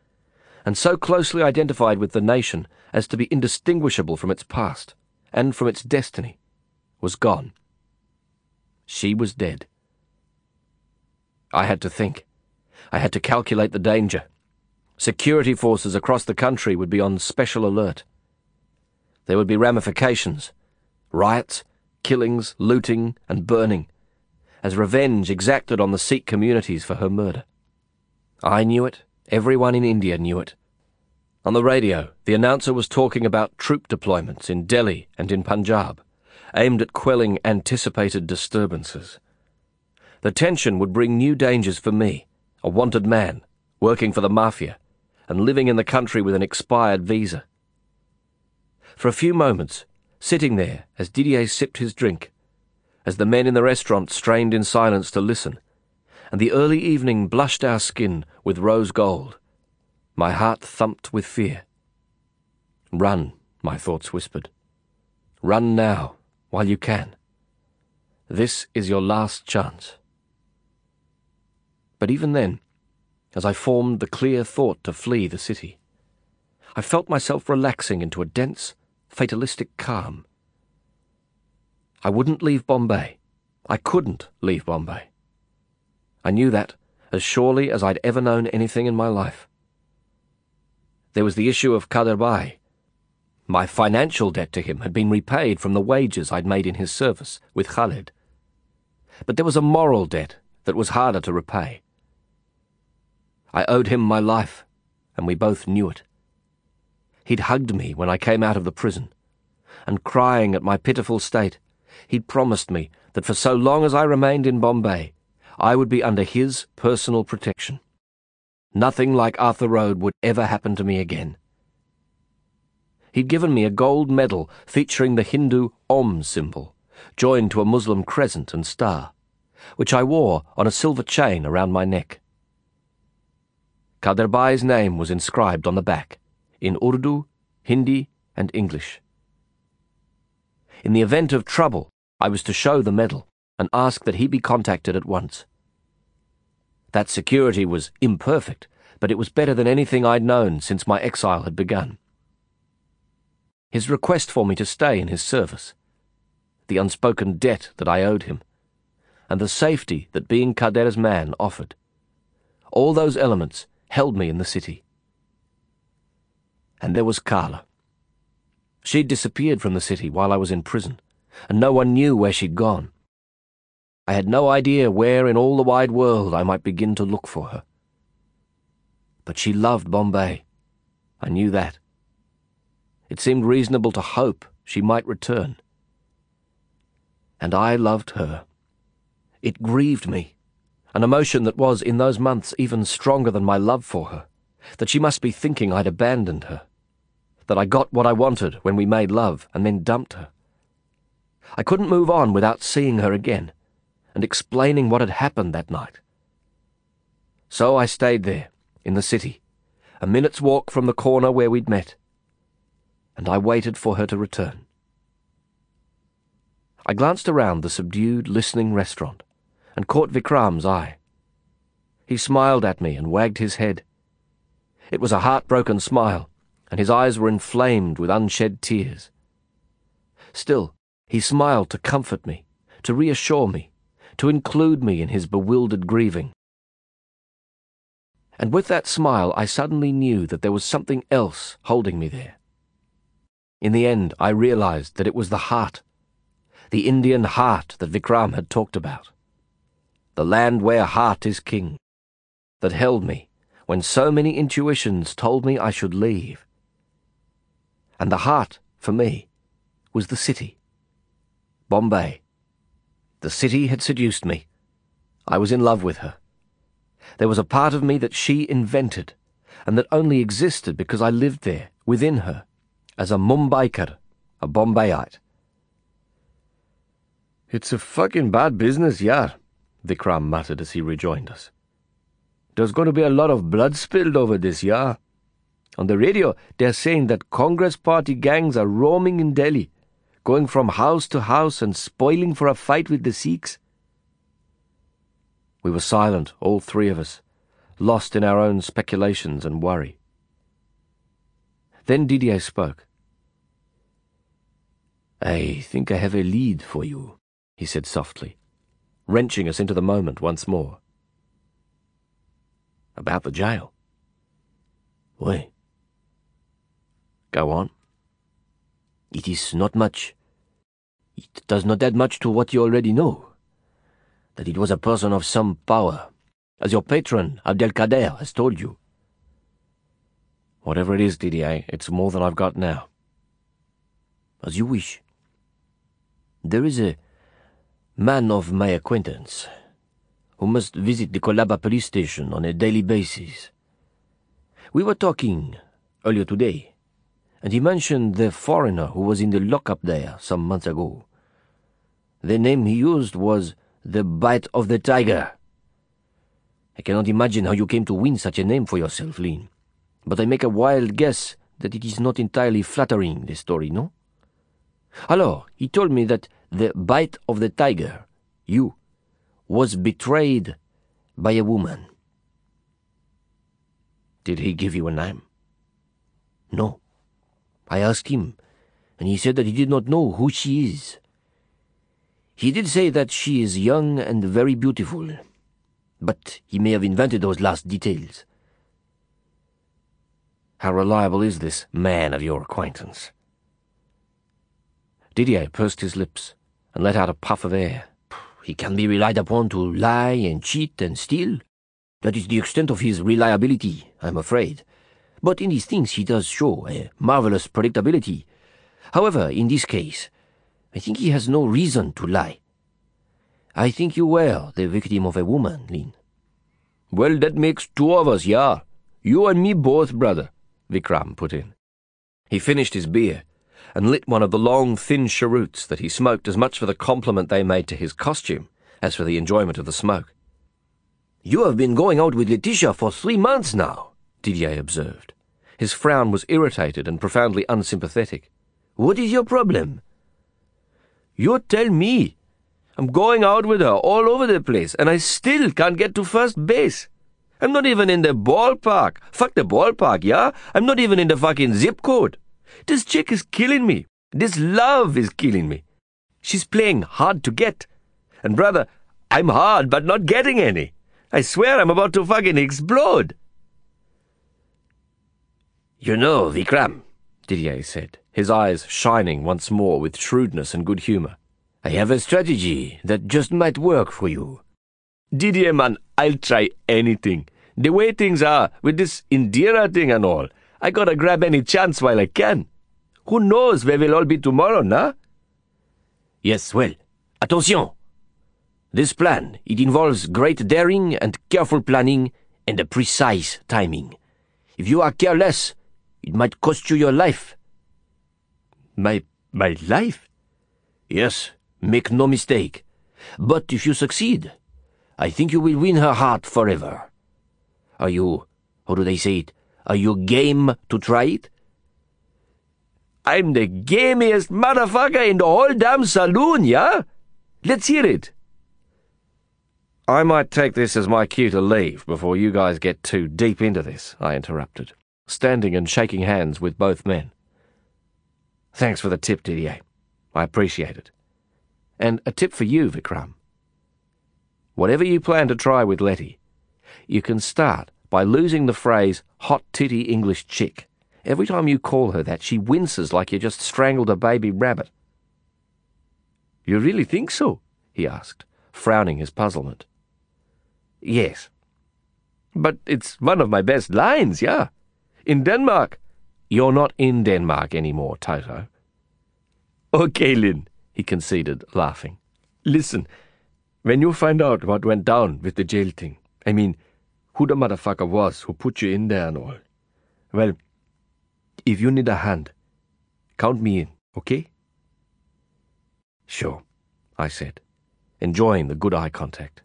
and so closely identified with the nation as to be indistinguishable from its past and from its destiny, was gone. She was dead. I had to think. I had to calculate the danger. Security forces across the country would be on special alert. There would be ramifications riots, killings, looting, and burning, as revenge exacted on the Sikh communities for her murder. I knew it, everyone in India knew it. On the radio, the announcer was talking about troop deployments in Delhi and in Punjab, aimed at quelling anticipated disturbances. The tension would bring new dangers for me, a wanted man, working for the mafia, and living in the country with an expired visa. For a few moments, sitting there as Didier sipped his drink, as the men in the restaurant strained in silence to listen, and the early evening blushed our skin with rose gold, my heart thumped with fear. Run, my thoughts whispered. Run now, while you can. This is your last chance. But even then, as I formed the clear thought to flee the city, I felt myself relaxing into a dense, fatalistic calm. I wouldn't leave Bombay. I couldn't leave Bombay. I knew that as surely as I'd ever known anything in my life. There was the issue of Kader. My financial debt to him had been repaid from the wages I'd made in his service with Khaled. But there was a moral debt that was harder to repay. I owed him my life, and we both knew it. He'd hugged me when I came out of the prison, and crying at my pitiful state, he'd promised me that for so long as I remained in Bombay, I would be under his personal protection. Nothing like Arthur Road would ever happen to me again. He'd given me a gold medal featuring the Hindu Om symbol, joined to a Muslim crescent and star, which I wore on a silver chain around my neck. Kader Bhai's name was inscribed on the back in Urdu, Hindi, and English. In the event of trouble, I was to show the medal and ask that he be contacted at once. That security was imperfect, but it was better than anything I'd known since my exile had begun. His request for me to stay in his service, the unspoken debt that I owed him, and the safety that being Kader's man offered. All those elements held me in the city. And there was Carla. She'd disappeared from the city while I was in prison, and no one knew where she'd gone. I had no idea where in all the wide world I might begin to look for her. But she loved Bombay. I knew that. It seemed reasonable to hope she might return. And I loved her. It grieved me, an emotion that was, in those months, even stronger than my love for her, that she must be thinking I'd abandoned her that I got what I wanted when we made love and then dumped her. I couldn't move on without seeing her again and explaining what had happened that night. So I stayed there, in the city, a minute's walk from the corner where we'd met, and I waited for her to return. I glanced around the subdued, listening restaurant and caught Vikram's eye. He smiled at me and wagged his head. It was a heartbroken smile, and his eyes were inflamed with unshed tears. Still, he smiled to comfort me, to reassure me, to include me in his bewildered grieving. And with that smile, I suddenly knew that there was something else holding me there. In the end, I realized that it was the heart, the Indian heart that Vikram had talked about, the land where heart is king, that held me when so many intuitions told me I should leave and the heart, for me, was the city. Bombay. The city had seduced me. I was in love with her. There was a part of me that she invented, and that only existed because I lived there, within her, as a Mumbaikar, a Bombayite. It's a fucking bad business, yar, Vikram muttered as he rejoined us. There's going to be a lot of blood spilled over this, yeah? On the radio, they're saying that Congress Party gangs are roaming in Delhi, going from house to house and spoiling for a fight with the Sikhs. We were silent, all three of us, lost in our own speculations and worry. Then Didier spoke. I think I have a lead for you, he said softly, wrenching us into the moment once more. About the jail? Oui. Go on. It is not much. It does not add much to what you already know. That it was a person of some power, as your patron, Abdelkader, has told you. Whatever it is, Didier, it's more than I've got now. As you wish. There is a man of my acquaintance who must visit the Colaba police station on a daily basis. We were talking earlier today, and he mentioned the foreigner who was in the lockup there some months ago. The name he used was the Bite of the Tiger. I cannot imagine how you came to win such a name for yourself, Lin. But I make a wild guess that it is not entirely flattering, the story, no? Alors, he told me that the bite of the tiger, you, was betrayed by a woman. Did he give you a name? No. I asked him, and he said that he did not know who she is. He did say that she is young and very beautiful, but he may have invented those last details. How reliable is this man of your acquaintance? Didier pursed his lips and let out a puff of air. He can be relied upon to lie and cheat and steal. That is the extent of his reliability, I'm afraid. But in these things he does show a marvelous predictability. However, in this case, I think he has no reason to lie. I think you were the victim of a woman, Lin. Well, that makes two of us, yeah. You and me both, brother, Vikram put in. He finished his beer and lit one of the long, thin cheroots that he smoked as much for the compliment they made to his costume as for the enjoyment of the smoke. You have been going out with Letitia for three months now, Didier observed. His frown was irritated and profoundly unsympathetic. What is your problem? You tell me. I'm going out with her all over the place, and I still can't get to first base. I'm not even in the ballpark. Fuck the ballpark, yeah? I'm not even in the fucking zip code. This chick is killing me. This love is killing me. She's playing hard to get. And brother, I'm hard but not getting any. I swear I'm about to fucking explode. You know, Vikram, Didier said, his eyes shining once more with shrewdness and good humor. I have a strategy that just might work for you. Didier, man, I'll try anything. The way things are, with this Indira thing and all, I gotta grab any chance while I can. Who knows where we'll all be tomorrow, nah? Yes, well, attention! This plan, it involves great daring and careful planning and a precise timing. If you are careless, it might cost you your life. My, my life? Yes, make no mistake. But if you succeed, I think you will win her heart forever. Are you, how do they say it, are you game to try it? I'm the gamiest motherfucker in the whole damn saloon, yeah? Let's hear it. I might take this as my cue to leave before you guys get too deep into this, I interrupted, standing and shaking hands with both men. Thanks for the tip, Didier. I appreciate it. And a tip for you, Vikram. Whatever you plan to try with Letty, you can start by losing the phrase hot titty English chick. Every time you call her that, she winces like you just strangled a baby rabbit. You really think so? he asked, frowning his puzzlement. Yes. But it's one of my best lines, yeah. In Denmark. You're not in Denmark anymore, Toto. Okay, Lin, he conceded, laughing. Listen, when you find out what went down with the jail thing, I mean, who the motherfucker was who put you in there and all. Well, if you need a hand, count me in, okay? Sure, I said, enjoying the good eye contact.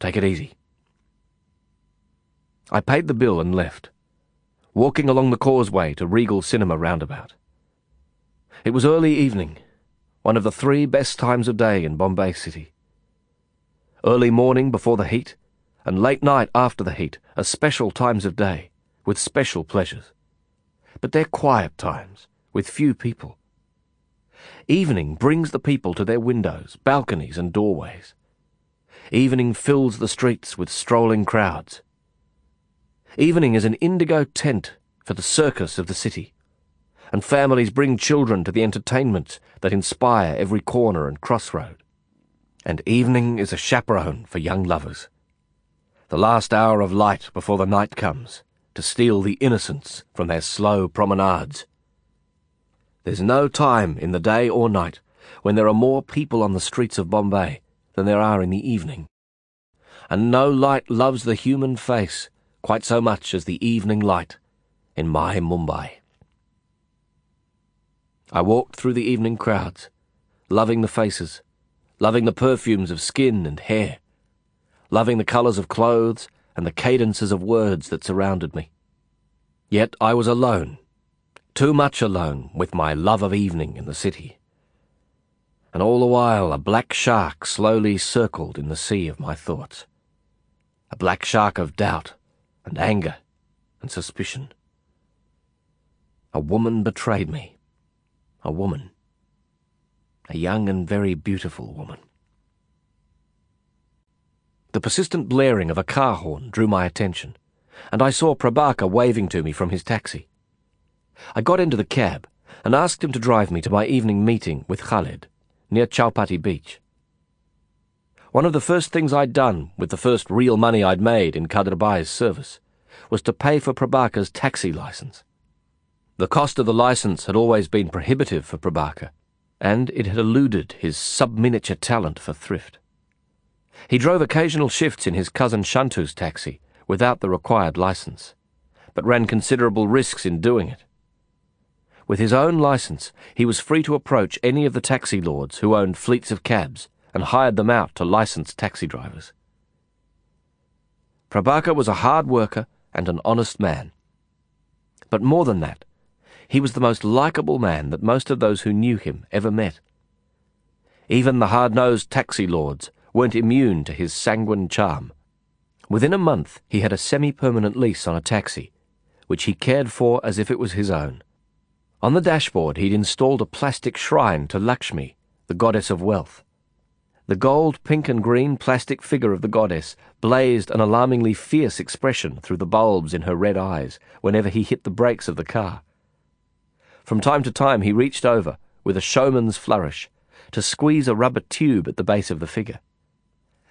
Take it easy. I paid the bill and left, walking along the causeway to Regal Cinema roundabout. It was early evening, one of the three best times of day in Bombay City. Early morning before the heat, and late night after the heat are special times of day, with special pleasures. But they're quiet times, with few people. Evening brings the people to their windows, balconies, and doorways. Evening fills the streets with strolling crowds. Evening is an indigo tent for the circus of the city, and families bring children to the entertainments that inspire every corner and crossroad. And evening is a chaperone for young lovers. The last hour of light before the night comes to steal the innocence from their slow promenades there's no time in the day or night when there are more people on the streets of Bombay than there are in the evening. And no light loves the human face quite so much as the evening light in my Mumbai. I walked through the evening crowds, loving the faces, loving the perfumes of skin and hair, loving the colours of clothes and the cadences of words that surrounded me. Yet I was alone too much alone with my love of evening in the city. And all the while a black shark slowly circled in the sea of my thoughts. A black shark of doubt and anger and suspicion. A woman betrayed me. A woman. A young and very beautiful woman. The persistent blaring of a car horn drew my attention, and I saw Prabaker waving to me from his taxi. I got into the cab and asked him to drive me to my evening meeting with Khaled near Chowpatty Beach. One of the first things I'd done with the first real money I'd made in Kader Bhai's service was to pay for Prabaker's taxi license. The cost of the license had always been prohibitive for Prabaker, and it had eluded his sub-miniature talent for thrift. He drove occasional shifts in his cousin Shantu's taxi without the required license, but ran considerable risks in doing it. With his own license, he was free to approach any of the taxi lords who owned fleets of cabs and hired them out to licensed taxi drivers. Prabaker was a hard worker and an honest man. But more than that, he was the most likable man that most of those who knew him ever met. Even the hard-nosed taxi lords weren't immune to his sanguine charm. Within a month, he had a semi-permanent lease on a taxi, which he cared for as if it was his own. On the dashboard, he'd installed a plastic shrine to Lakshmi, the goddess of wealth. The gold, pink, and green plastic figure of the goddess blazed an alarmingly fierce expression through the bulbs in her red eyes whenever he hit the brakes of the car. From time to time, he reached over, with a showman's flourish, to squeeze a rubber tube at the base of the figure.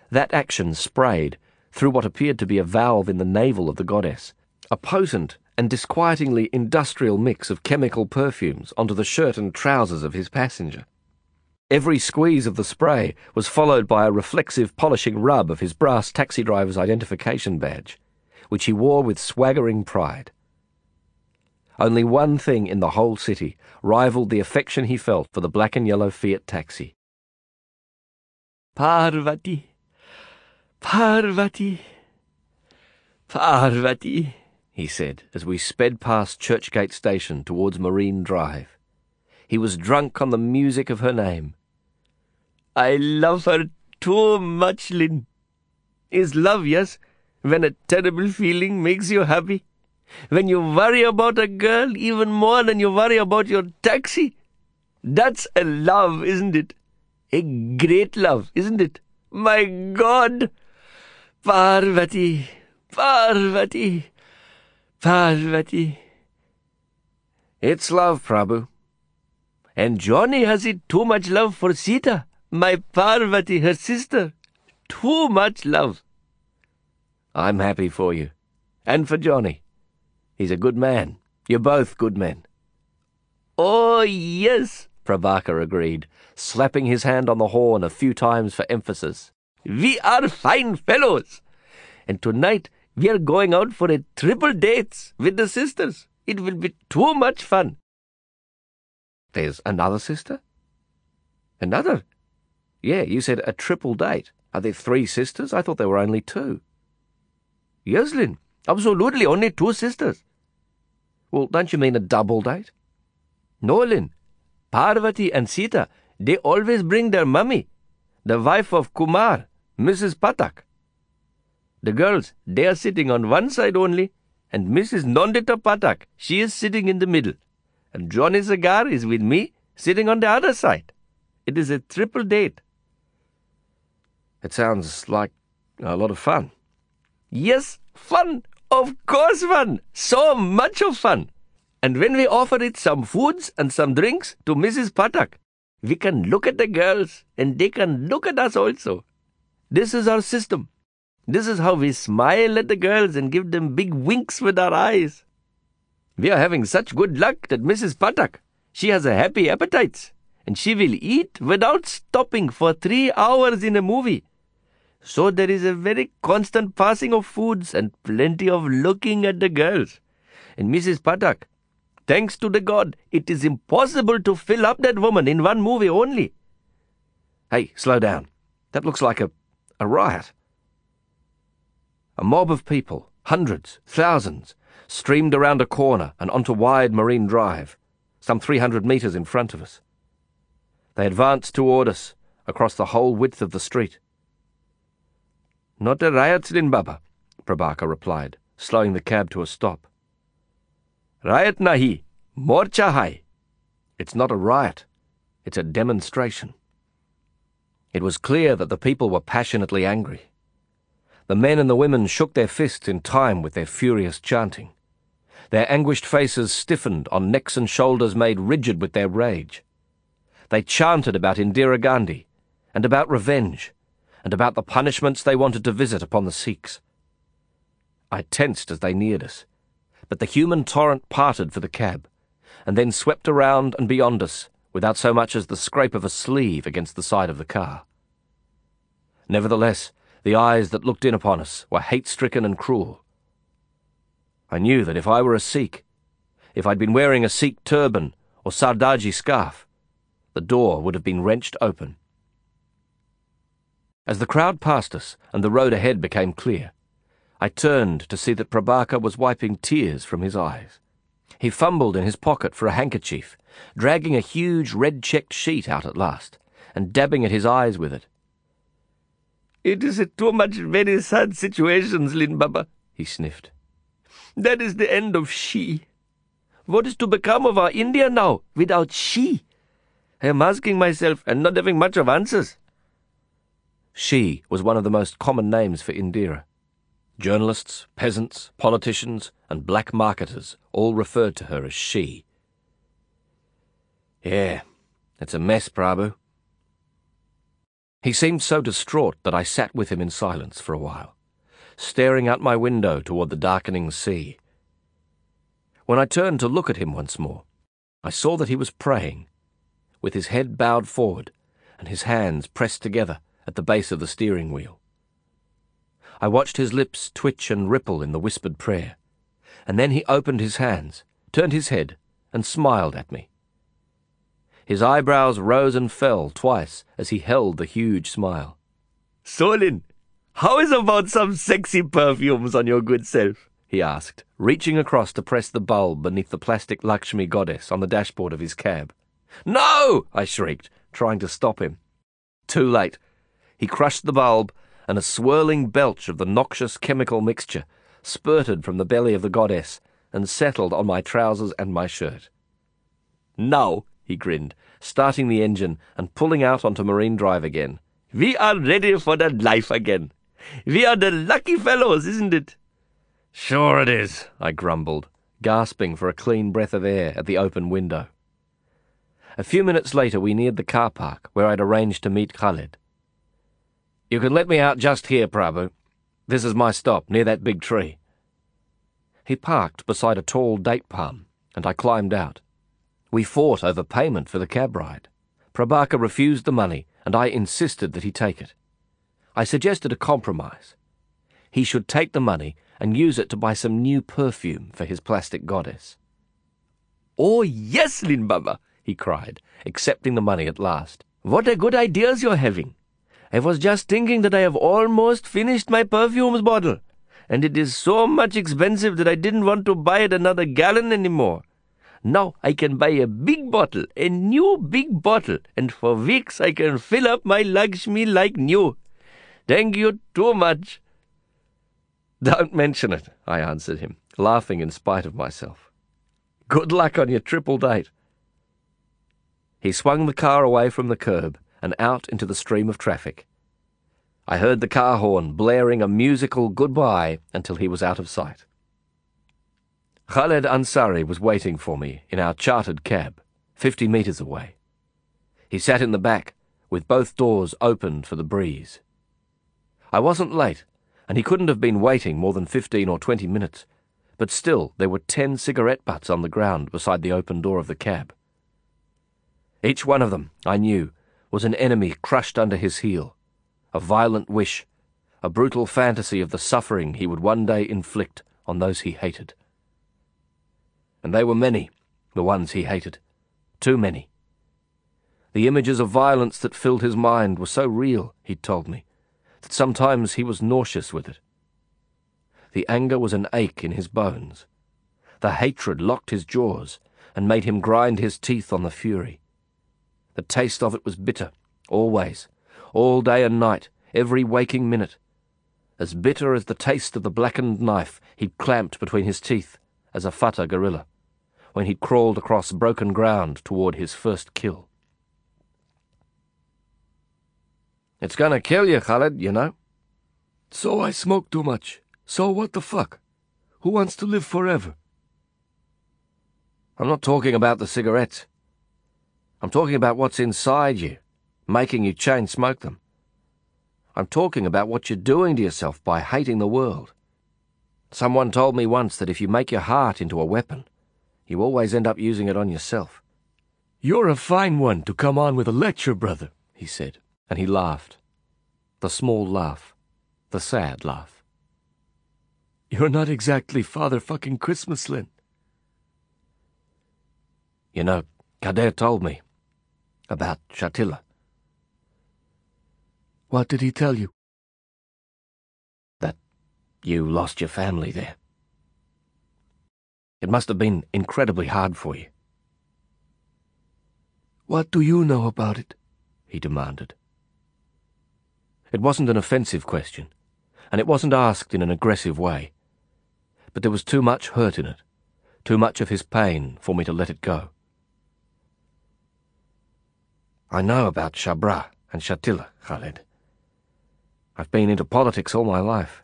That action sprayed, through what appeared to be a valve in the navel of the goddess, a potent and disquietingly industrial mix of chemical perfumes onto the shirt and trousers of his passenger. Every squeeze of the spray was followed by a reflexive polishing rub of his brass taxi driver's identification badge, which he wore with swaggering pride. Only one thing in the whole city rivaled the affection he felt for the black and yellow Fiat taxi. Parvati, Parvati, Parvati he said as we sped past Churchgate Station towards Marine Drive. He was drunk on the music of her name. I love her too much, Lin. Is love, yes, when a terrible feeling makes you happy? When you worry about a girl even more than you worry about your taxi? That's a love, isn't it? A great love, isn't it? My God! Parvati, Parvati, Parvati. It's love, Prabhu. And Johnny has it too much love for Sita, my Parvati, her sister. Too much love. I'm happy for you. And for Johnny. He's a good man. You're both good men. Oh, yes, Prabaker agreed, slapping his hand on the horn a few times for emphasis. We are fine fellows. And tonight we are going out for a triple date with the sisters. It will be too much fun. There's another sister? Another? Yeah, you said a triple date. Are there three sisters? I thought there were only two. Yes. Absolutely, only two sisters. Well, don't you mean a double date? No. Parvati and Sita, they always bring their mummy, the wife of Kumar, Mrs. Patak. The girls, they are sitting on one side only, and Mrs. Nondita Patak, she is sitting in the middle, and Johnny Cigar is with me, sitting on the other side. It is a triple date. It sounds like a lot of fun. Yes, fun. Of course, fun. So much of fun. And when we offer it some foods and some drinks to Mrs. Patak, we can look at the girls and they can look at us also. This is our system. This is how we smile at the girls and give them big winks with our eyes. We are having such good luck that Mrs. Patak, she has a happy appetite, and she will eat without stopping for three hours in a movie. So there is a very constant passing of foods and plenty of looking at the girls. And Mrs. Patak, thanks to the God, it is impossible to fill up that woman in one movie only. Hey, slow down. That looks like a, a riot. A mob of people, hundreds, thousands, streamed around a corner and onto wide Marine Drive, some 300 metres in front of us. They advanced toward us across the whole width of the street. Not a riot, Lin Baba, replied, slowing the cab to a stop. Riot nahi, morcha hai. It's not a riot. It's a demonstration. It was clear that the people were passionately angry. The men and the women shook their fists in time with their furious chanting. Their anguished faces stiffened on necks and shoulders made rigid with their rage. They chanted about Indira Gandhi and about revenge and about the punishments they wanted to visit upon the Sikhs. I tensed as they neared us, but the human torrent parted for the cab, and then swept around and beyond us without so much as the scrape of a sleeve against the side of the car. Nevertheless, the eyes that looked in upon us were hate-stricken and cruel. I knew that if I were a Sikh, if I'd been wearing a Sikh turban or Sardaji scarf, the door would have been wrenched open. As the crowd passed us and the road ahead became clear, I turned to see that Prabaker was wiping tears from his eyes. He fumbled in his pocket for a handkerchief, dragging a huge red-checked sheet out at last, and dabbing at his eyes with it. It is too much very sad situations, Lin Baba, he sniffed. That is the end of she. What is to become of our India now without she? I am asking myself and not having much of answers. She was one of the most common names for Indira. Journalists, peasants, politicians, and black marketers all referred to her as she. Yeah, it's a mess, Prabhu. He seemed so distraught that I sat with him in silence for a while, staring out my window toward the darkening sea. When I turned to look at him once more, I saw that he was praying, with his head bowed forward and his hands pressed together at the base of the steering wheel. I watched his lips twitch and ripple in the whispered prayer, and then he opened his hands, turned his head, and smiled at me. His eyebrows rose and fell twice as he held the huge smile. Solin, how is about some sexy perfumes on your good self? he asked, reaching across to press the bulb beneath the plastic Lakshmi goddess on the dashboard of his cab. No! I shrieked, trying to stop him. Too late. He crushed the bulb, and a swirling belch of the noxious chemical mixture spurted from the belly of the goddess and settled on my trousers and my shirt. Now, he grinned, starting the engine and pulling out onto Marine Drive again. We are ready for the life again. We are the lucky fellows, isn't it? Sure it is, I grumbled, gasping for a clean breath of air at the open window. A few minutes later we neared the car park where I'd arranged to meet Khaled. You can let me out just here, Prabhu. This is my stop, near that big tree. He parked beside a tall date palm, and I climbed out. We fought over payment for the cab ride. Prabaker refused the money, and I insisted that he take it. I suggested a compromise. He should take the money and use it to buy some new perfume for his plastic goddess. Oh, yes, Lin Baba, he cried, accepting the money at last. What a good ideas you're having. I was just thinking that I have almost finished my perfumes bottle, and it is so much expensive that I didn't want to buy it another gallon anymore. Now I can buy a big bottle, a new big bottle, and for weeks I can fill up my Lakshmi like new. Thank you too much. Don't mention it, I answered him, laughing in spite of myself. Good luck on your triple date. He swung the car away from the curb and out into the stream of traffic. I heard the car horn blaring a musical goodbye until he was out of sight. Khaled Ansari was waiting for me in our chartered cab, fifty metres away. He sat in the back, with both doors opened for the breeze. I wasn't late, and he couldn't have been waiting more than fifteen or twenty minutes, but still there were ten cigarette butts on the ground beside the open door of the cab. Each one of them, I knew, was an enemy crushed under his heel, a violent wish, a brutal fantasy of the suffering he would one day inflict on those he hated. And they were many, the ones he hated. Too many. The images of violence that filled his mind were so real, he'd told me, that sometimes he was nauseous with it. The anger was an ache in his bones. The hatred locked his jaws and made him grind his teeth on the fury. The taste of it was bitter, always, all day and night, every waking minute. As bitter as the taste of the blackened knife he'd clamped between his teeth as a Fatah guerrilla, when he'd crawled across broken ground toward his first kill. It's gonna kill you, Khaled, you know. So I smoke too much. So what the fuck? Who wants to live forever? I'm not talking about the cigarettes. I'm talking about what's inside you, making you chain smoke them. I'm talking about what you're doing to yourself by hating the world. Someone told me once that if you make your heart into a weapon, you always end up using it on yourself. You're a fine one to come on with a lecture, brother, he said, and he laughed. The small laugh, the sad laugh. You're not exactly Father fucking Christmas, Lin. You know, Kader told me about Shatila. What did he tell you? That you lost your family there. It must have been incredibly hard for you. What do you know about it? he demanded. It wasn't an offensive question, and it wasn't asked in an aggressive way. But there was too much hurt in it, too much of his pain for me to let it go. I know about Sabra and Shatila, Khaled. I've been into politics all my life.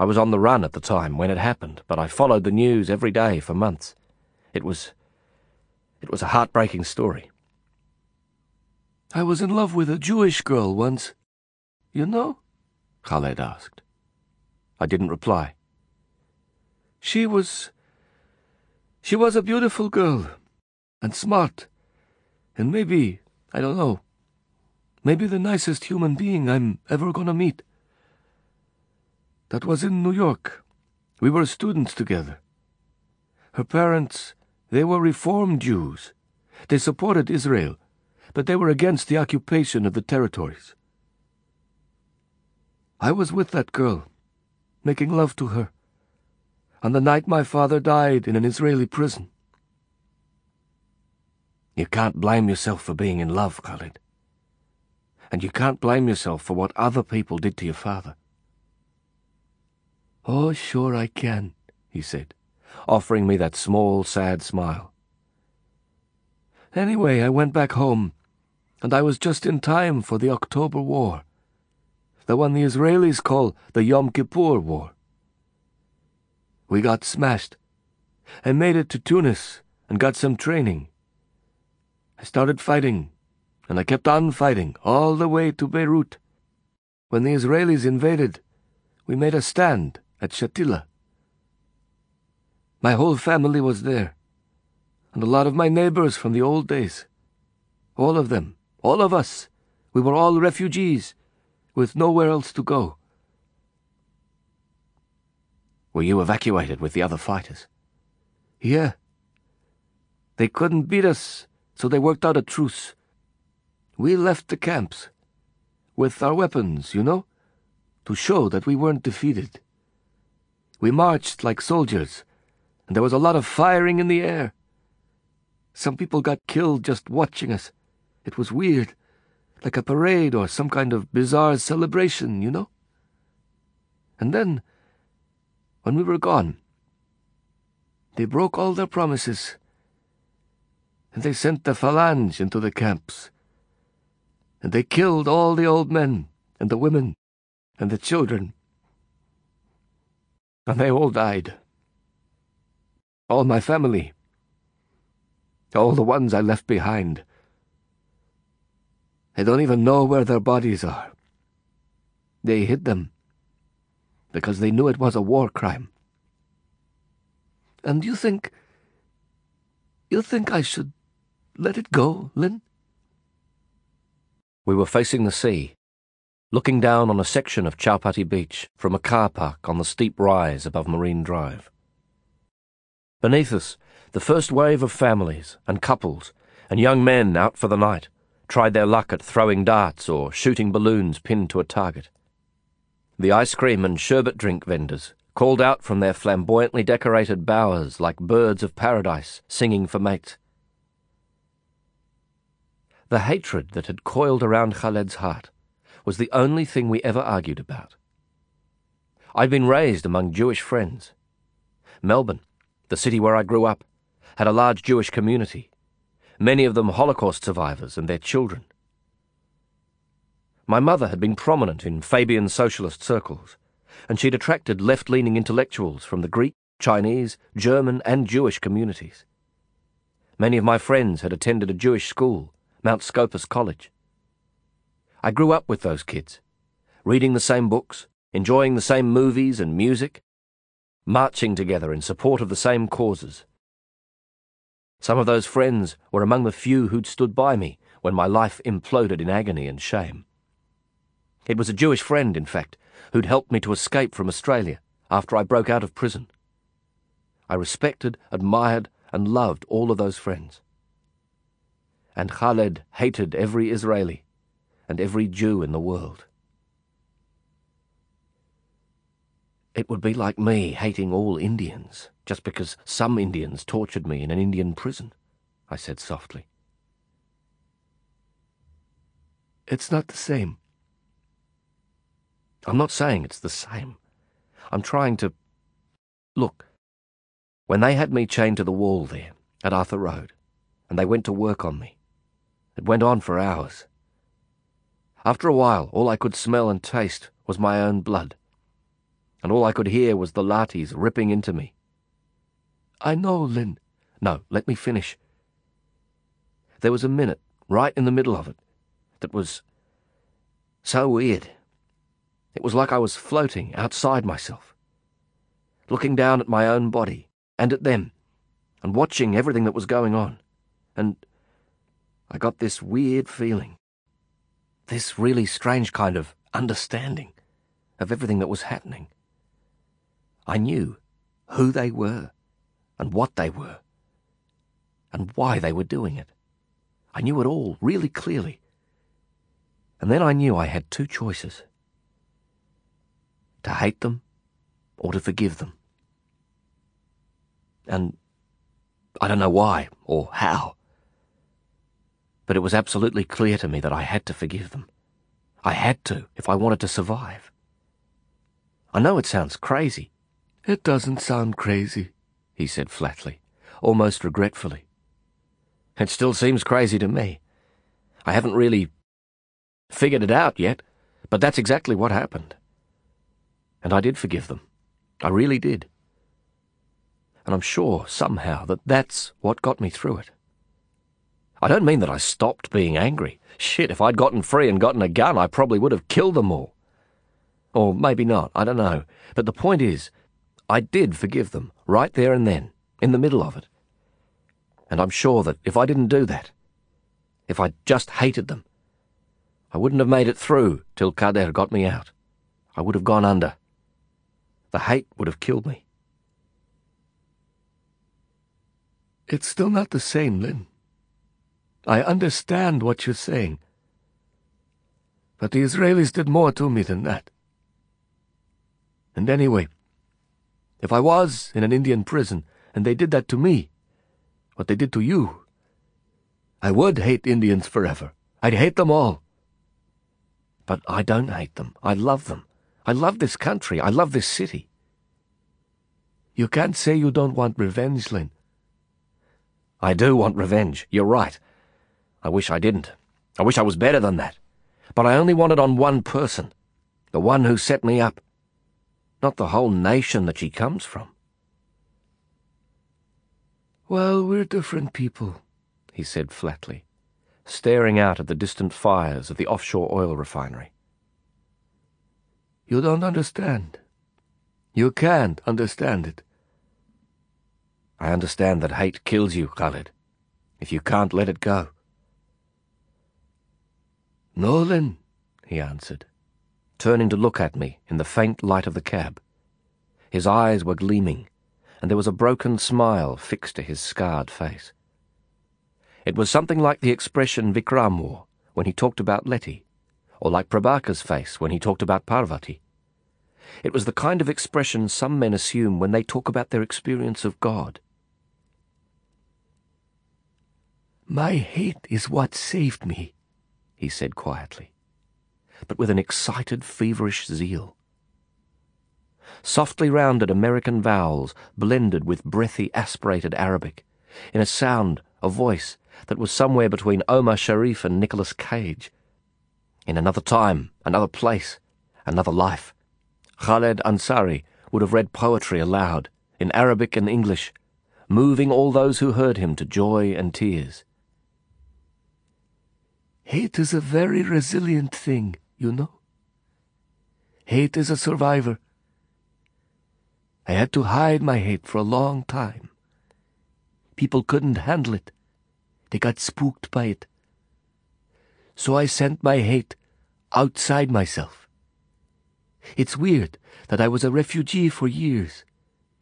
I was on the run at the time when it happened, but I followed the news every day for months. It was... it was a heartbreaking story. I was in love with a Jewish girl once. You know? Khaled asked. I didn't reply. She was... She was a beautiful girl, and smart, and maybe, I don't know, maybe the nicest human being I'm ever gonna meet. That was in New York. We were students together. Her parents, they were Reform Jews. They supported Israel, but they were against the occupation of the territories. I was with that girl, making love to her, on the night my father died in an Israeli prison. You can't blame yourself for being in love, Khaled. And you can't blame yourself for what other people did to your father. Oh, sure I can, he said, offering me that small, sad smile. Anyway, I went back home, and I was just in time for the October War, the one the Israelis call the Yom Kippur War. We got smashed, and made it to Tunis and got some training. I started fighting, and I kept on fighting all the way to Beirut. When the Israelis invaded, we made a stand at Shatila. My whole family was there, and a lot of my neighbors from the old days. All of them, all of us, we were all refugees, with nowhere else to go. Were you evacuated with the other fighters? Yeah. They couldn't beat us, so they worked out a truce. We left the camps, with our weapons, you know, to show that we weren't defeated. We marched like soldiers, and there was a lot of firing in the air. Some people got killed just watching us. It was weird, like a parade or some kind of bizarre celebration, you know? And then when we were gone, they broke all their promises, and they sent the phalange into the camps, and they killed all the old men and the women and the children, and they all died. All my family, all the ones I left behind. I don't even know where their bodies are. They hid them because they knew it was a war crime. And you think. You think I should let it go, Lin? We were facing the sea, looking down on a section of Chowpatty Beach from a car park on the steep rise above Marine Drive. Beneath us, the first wave of families and couples and young men out for the night tried their luck at throwing darts or shooting balloons pinned to a target. The ice cream and sherbet drink vendors called out from their flamboyantly decorated bowers like birds of paradise singing for mates. The hatred that had coiled around Khaled's heart was the only thing we ever argued about. I'd been raised among Jewish friends. Melbourne, the city where I grew up, had a large Jewish community, many of them Holocaust survivors and their children. My mother had been prominent in Fabian socialist circles, and she'd attracted left leaning intellectuals from the Greek, Chinese, German, and Jewish communities. Many of my friends had attended a Jewish school, Mount Scopus College. I grew up with those kids, reading the same books, enjoying the same movies and music, marching together in support of the same causes. Some of those friends were among the few who'd stood by me when my life imploded in agony and shame. It was a Jewish friend, in fact, who'd helped me to escape from Australia after I broke out of prison. I respected, admired, and loved all of those friends. And Khaled hated every Israeli and every Jew in the world. It would be like me hating all Indians just because some Indians tortured me in an Indian prison, I said softly. It's not the same. I'm not saying it's the same. I'm trying to. Look, when they had me chained to the wall there, at Arthur Road, and they went to work on me, it went on for hours. After a while, all I could smell and taste was my own blood, and all I could hear was the lathis ripping into me. I know, Lin. No, let me finish. There was a minute, right in the middle of it, that was so weird. It was like I was floating outside myself, looking down at my own body and at them, and watching everything that was going on. And I got this weird feeling, this really strange kind of understanding of everything that was happening. I knew who they were and what they were and why they were doing it. I knew it all really clearly. And then I knew I had two choices to hate them or to forgive them. And I don't know why or how, but it was absolutely clear to me that I had to forgive them. I had to if I wanted to survive. I know it sounds crazy. It doesn't sound crazy, he said flatly, almost regretfully. It still seems crazy to me. I haven't really figured it out yet, but that's exactly what happened. And I did forgive them. I really did. And I'm sure, somehow, that that's what got me through it. I don't mean that I stopped being angry. Shit, if I'd gotten free and gotten a gun, I probably would have killed them all. Or maybe not, I don't know. But the point is, I did forgive them, right there and then, in the middle of it. And I'm sure that if I didn't do that, if I just hated them, I wouldn't have made it through till Kader got me out. I would have gone under. The hate would have killed me. It's still not the same, Lin. I understand what you're saying. But the Israelis did more to me than that. And anyway, if I was in an Indian prison and they did that to me, what they did to you, I would hate Indians forever. I'd hate them all. But I don't hate them. I love them. I love this country. I love this city. You can't say you don't want revenge, Lin. I do want revenge. You're right. I wish I didn't. I wish I was better than that. But I only want it on one person. The one who set me up. Not the whole nation that she comes from. Well, we're different people, he said flatly, staring out at the distant fires of the offshore oil refinery. You don't understand. You can't understand it. I understand that hate kills you, Khaled, if you can't let it go. Nolan, he answered, turning to look at me in the faint light of the cab. His eyes were gleaming, and there was a broken smile fixed to his scarred face. It was something like the expression Vikram wore when he talked about Letty, or like Prabaker's face when he talked about Parvati. It was the kind of expression some men assume when they talk about their experience of God. My hate is what saved me, he said quietly, but with an excited, feverish zeal. Softly rounded American vowels blended with breathy, aspirated Arabic, in a sound, a voice, that was somewhere between Omar Sharif and Nicolas Cage. In another time, another place, another life, Khaled Ansari would have read poetry aloud, in Arabic and English, moving all those who heard him to joy and tears. Hate is a very resilient thing, you know. Hate is a survivor. I had to hide my hate for a long time. People couldn't handle it. They got spooked by it. So I sent my hate outside myself. It's weird that I was a refugee for years.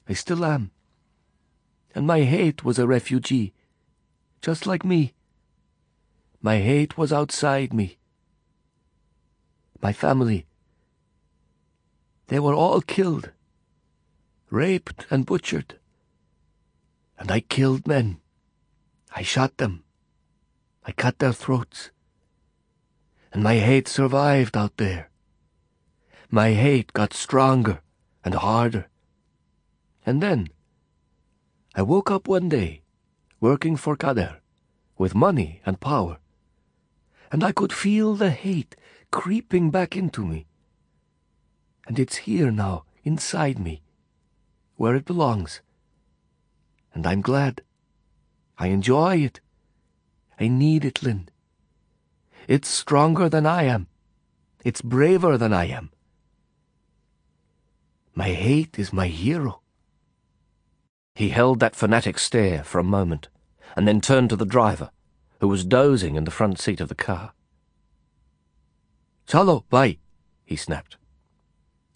I still am. And my hate was a refugee, just like me. My hate was outside me. My family. They were all killed, raped and butchered. And I killed men. I shot them. I cut their throats. And my hate survived out there. My hate got stronger and harder. And then, I woke up one day, working for Kader, with money and power and I could feel the hate creeping back into me. And it's here now, inside me, where it belongs. And I'm glad. I enjoy it. I need it, Lin. It's stronger than I am. It's braver than I am. My hate is my hero. He held that fanatic stare for a moment, and then turned to the driver who was dozing in the front seat of the car. Chalo, bhai, he snapped.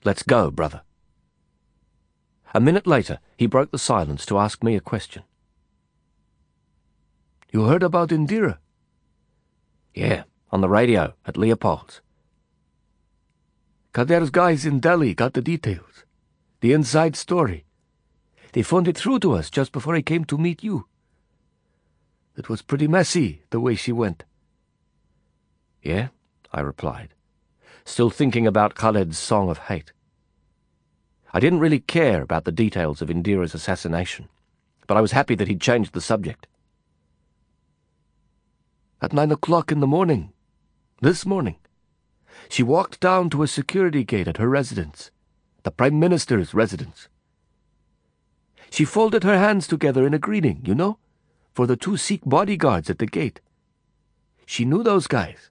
Let's go, brother. A minute later, he broke the silence to ask me a question. You heard about Indira? Yeah, on the radio at Leopold's. Kader's guys in Delhi got the details. The inside story. They phoned it through to us just before I came to meet you. It was pretty messy, the way she went. Yeah, I replied, still thinking about Khaled's song of hate. I didn't really care about the details of Indira's assassination, but I was happy that he'd changed the subject. At nine o'clock in the morning, this morning, she walked down to a security gate at her residence, the Prime Minister's residence. She folded her hands together in a greeting, you know? For the two Sikh bodyguards at the gate. She knew those guys.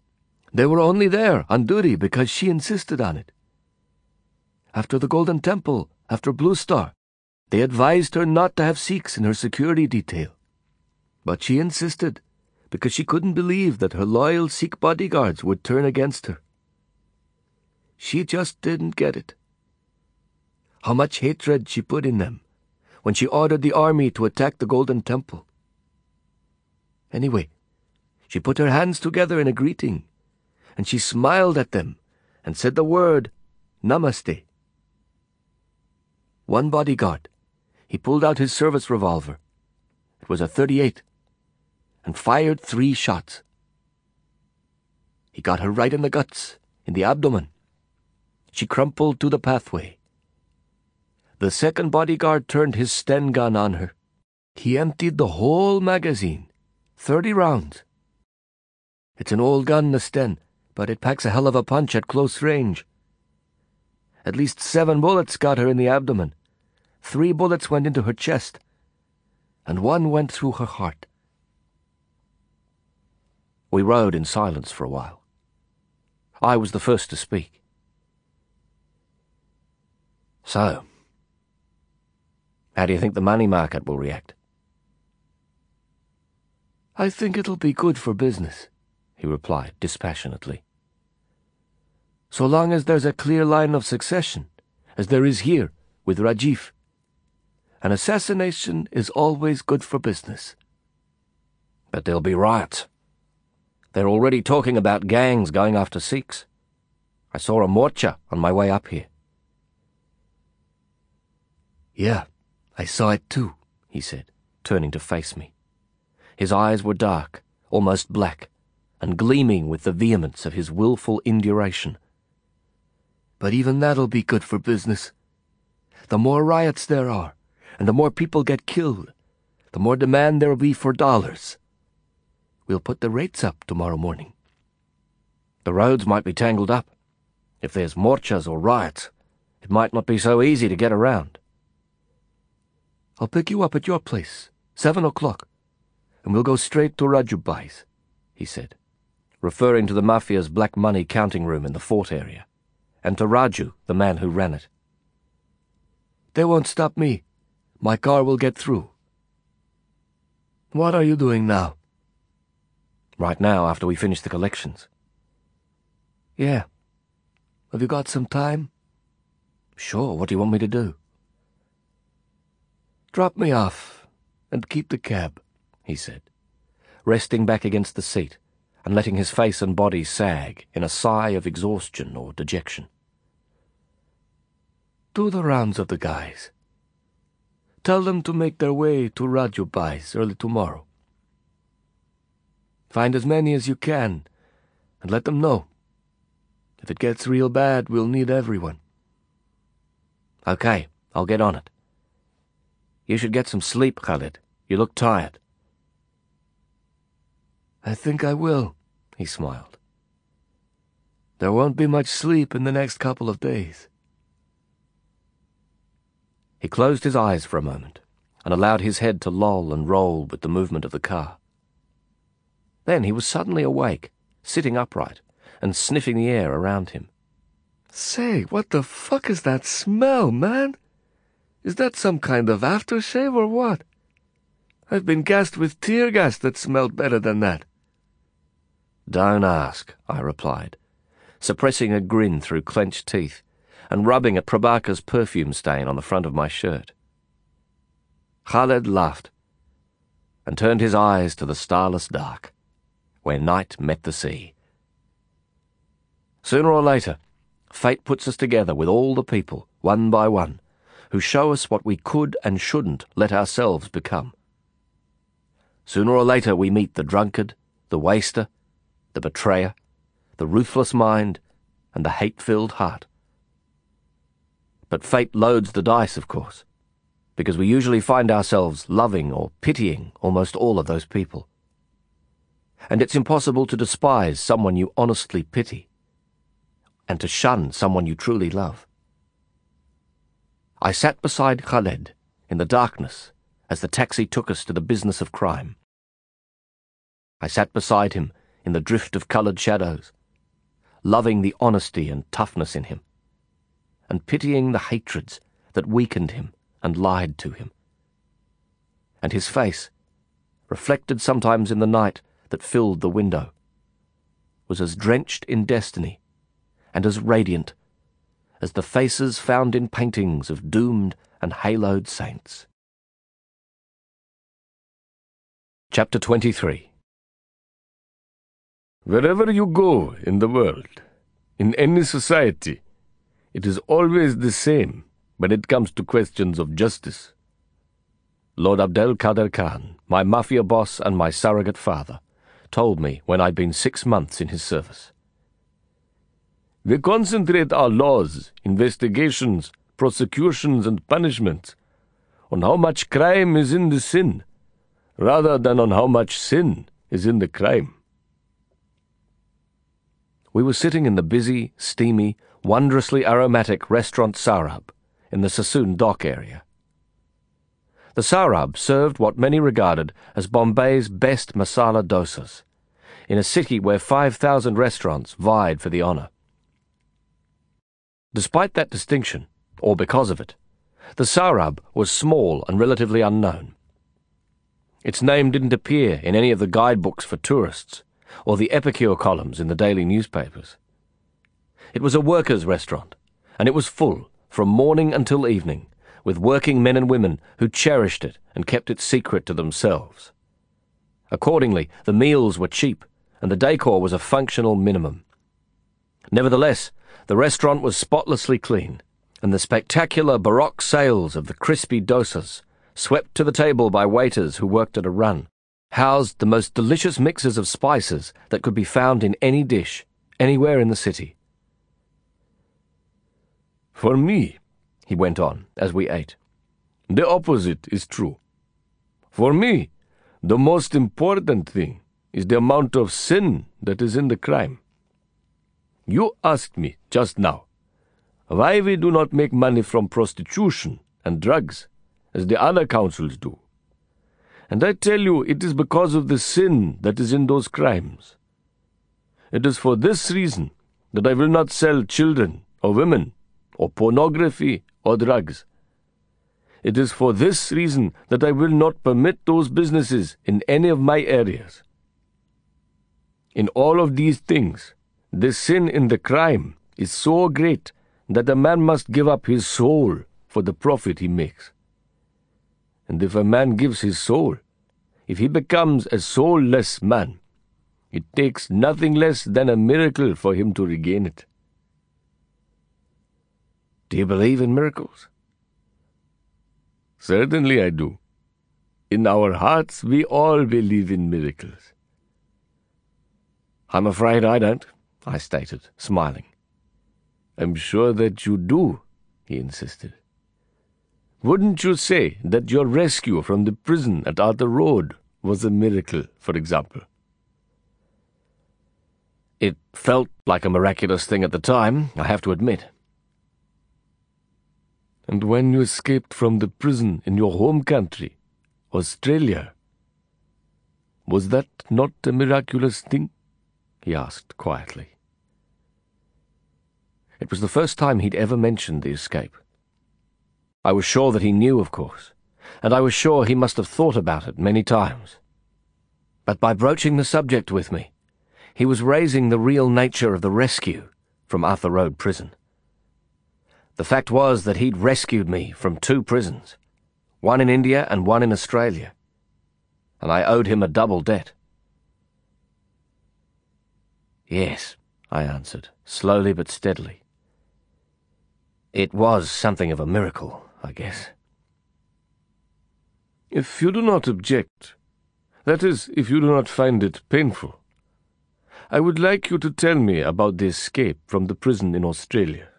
They were only there on duty because she insisted on it. After the Golden Temple, after Blue Star, they advised her not to have Sikhs in her security detail. But she insisted because she couldn't believe that her loyal Sikh bodyguards would turn against her. She just didn't get it. How much hatred she put in them when she ordered the army to attack the Golden Temple. Anyway, she put her hands together in a greeting, and she smiled at them and said the word Namaste. One bodyguard, he pulled out his service revolver. It was a 38, and fired three shots. He got her right in the guts, in the abdomen. She crumpled to the pathway. The second bodyguard turned his Sten gun on her. He emptied the whole magazine, thirty rounds. It's an old gun, the Sten, but it packs a hell of a punch at close range. At least seven bullets got her in the abdomen. Three bullets went into her chest, and one went through her heart. We rode in silence for a while. I was the first to speak. So, how do you think the money market will react? I think it'll be good for business, he replied dispassionately. So long as there's a clear line of succession, as there is here with Rajiv. An assassination is always good for business. But there'll be riots. They're already talking about gangs going after Sikhs. I saw a morcha on my way up here. Yeah, I saw it too, he said, turning to face me. His eyes were dark, almost black, and gleaming with the vehemence of his wilful induration. But even that'll be good for business. The more riots there are, and the more people get killed, the more demand there'll be for dollars. We'll put the rates up tomorrow morning. The roads might be tangled up. If there's morchas or riots, it might not be so easy to get around. I'll pick you up at your place, seven o'clock, and we'll go straight to Rajubhai's, he said, referring to the Mafia's black money counting room in the fort area, and to Raju, the man who ran it. They won't stop me. My car will get through. What are you doing now? Right now, after we finish the collections. Yeah. Have you got some time? Sure, what do you want me to do? Drop me off and keep the cab, he said, resting back against the seat and letting his face and body sag in a sigh of exhaustion or dejection. Do the rounds of the guys. Tell them to make their way to Rajubhai's early tomorrow. Find as many as you can, and let them know. If it gets real bad, we'll need everyone. Okay, I'll get on it. You should get some sleep, Khaled. You look tired. I think I will, he smiled. There won't be much sleep in the next couple of days. He closed his eyes for a moment and allowed his head to loll and roll with the movement of the car. Then he was suddenly awake, sitting upright, and sniffing the air around him. Say, what the fuck is that smell, man? Is that some kind of aftershave or what? I've been gassed with tear gas that smelled better than that. Don't ask, I replied, suppressing a grin through clenched teeth and rubbing at Prabaker's perfume stain on the front of my shirt. Khaled laughed and turned his eyes to the starless dark where night met the sea. Sooner or later, fate puts us together with all the people, one by one, who show us what we could and shouldn't let ourselves become. Sooner or later we meet the drunkard, the waster, the betrayer, the ruthless mind, and the hate-filled heart. But fate loads the dice, of course, because we usually find ourselves loving or pitying almost all of those people and it's impossible to despise someone you honestly pity, and to shun someone you truly love. I sat beside Khaled in the darkness as the taxi took us to the business of crime. I sat beside him in the drift of coloured shadows, loving the honesty and toughness in him, and pitying the hatreds that weakened him and lied to him. And his face, reflected sometimes in the night, that filled the window, was as drenched in destiny and as radiant as the faces found in paintings of doomed and haloed saints. Chapter 23 Wherever you go in the world, in any society, it is always the same when it comes to questions of justice. Lord Abdel Kader Khan, my mafia boss and my surrogate father, told me when I'd been six months in his service. We concentrate our laws, investigations, prosecutions and punishments, on how much crime is in the sin, rather than on how much sin is in the crime. We were sitting in the busy, steamy, wondrously aromatic restaurant Sarab in the Sassoon dock area. The Sarab served what many regarded as Bombay's best masala dosas, in a city where 5,000 restaurants vied for the honour. Despite that distinction, or because of it, the Sarab was small and relatively unknown. Its name didn't appear in any of the guidebooks for tourists or the epicure columns in the daily newspapers. It was a workers' restaurant, and it was full from morning until evening with working men and women who cherished it and kept it secret to themselves. Accordingly, the meals were cheap, and the decor was a functional minimum. Nevertheless, the restaurant was spotlessly clean, and the spectacular baroque sails of the crispy dosas, swept to the table by waiters who worked at a run, housed the most delicious mixes of spices that could be found in any dish, anywhere in the city. For me, he went on as we ate, the opposite is true. For me, the most important thing is the amount of sin that is in the crime. You asked me just now why we do not make money from prostitution and drugs, as the other councils do. And I tell you, it is because of the sin that is in those crimes. It is for this reason that I will not sell children or women or pornography or drugs. It is for this reason that I will not permit those businesses in any of my areas. In all of these things, the sin in the crime is so great that a man must give up his soul for the profit he makes. And if a man gives his soul, if he becomes a soulless man, it takes nothing less than a miracle for him to regain it. Do you believe in miracles? Certainly I do. In our hearts, we all believe in miracles. I'm afraid I don't, I stated, smiling. I'm sure that you do, he insisted. Wouldn't you say that your rescue from the prison at Arthur Road was a miracle, for example? It felt like a miraculous thing at the time, I have to admit. And when you escaped from the prison in your home country, Australia, was that not a miraculous thing? he asked quietly. It was the first time he'd ever mentioned the escape. I was sure that he knew, of course, and I was sure he must have thought about it many times. But by broaching the subject with me, he was raising the real nature of the rescue from Arthur Road Prison. The fact was that he'd rescued me from two prisons, one in India and one in Australia, and I owed him a double debt. Yes, I answered, slowly but steadily. It was something of a miracle, I guess. If you do not object, that is, if you do not find it painful, I would like you to tell me about the escape from the prison in Australia.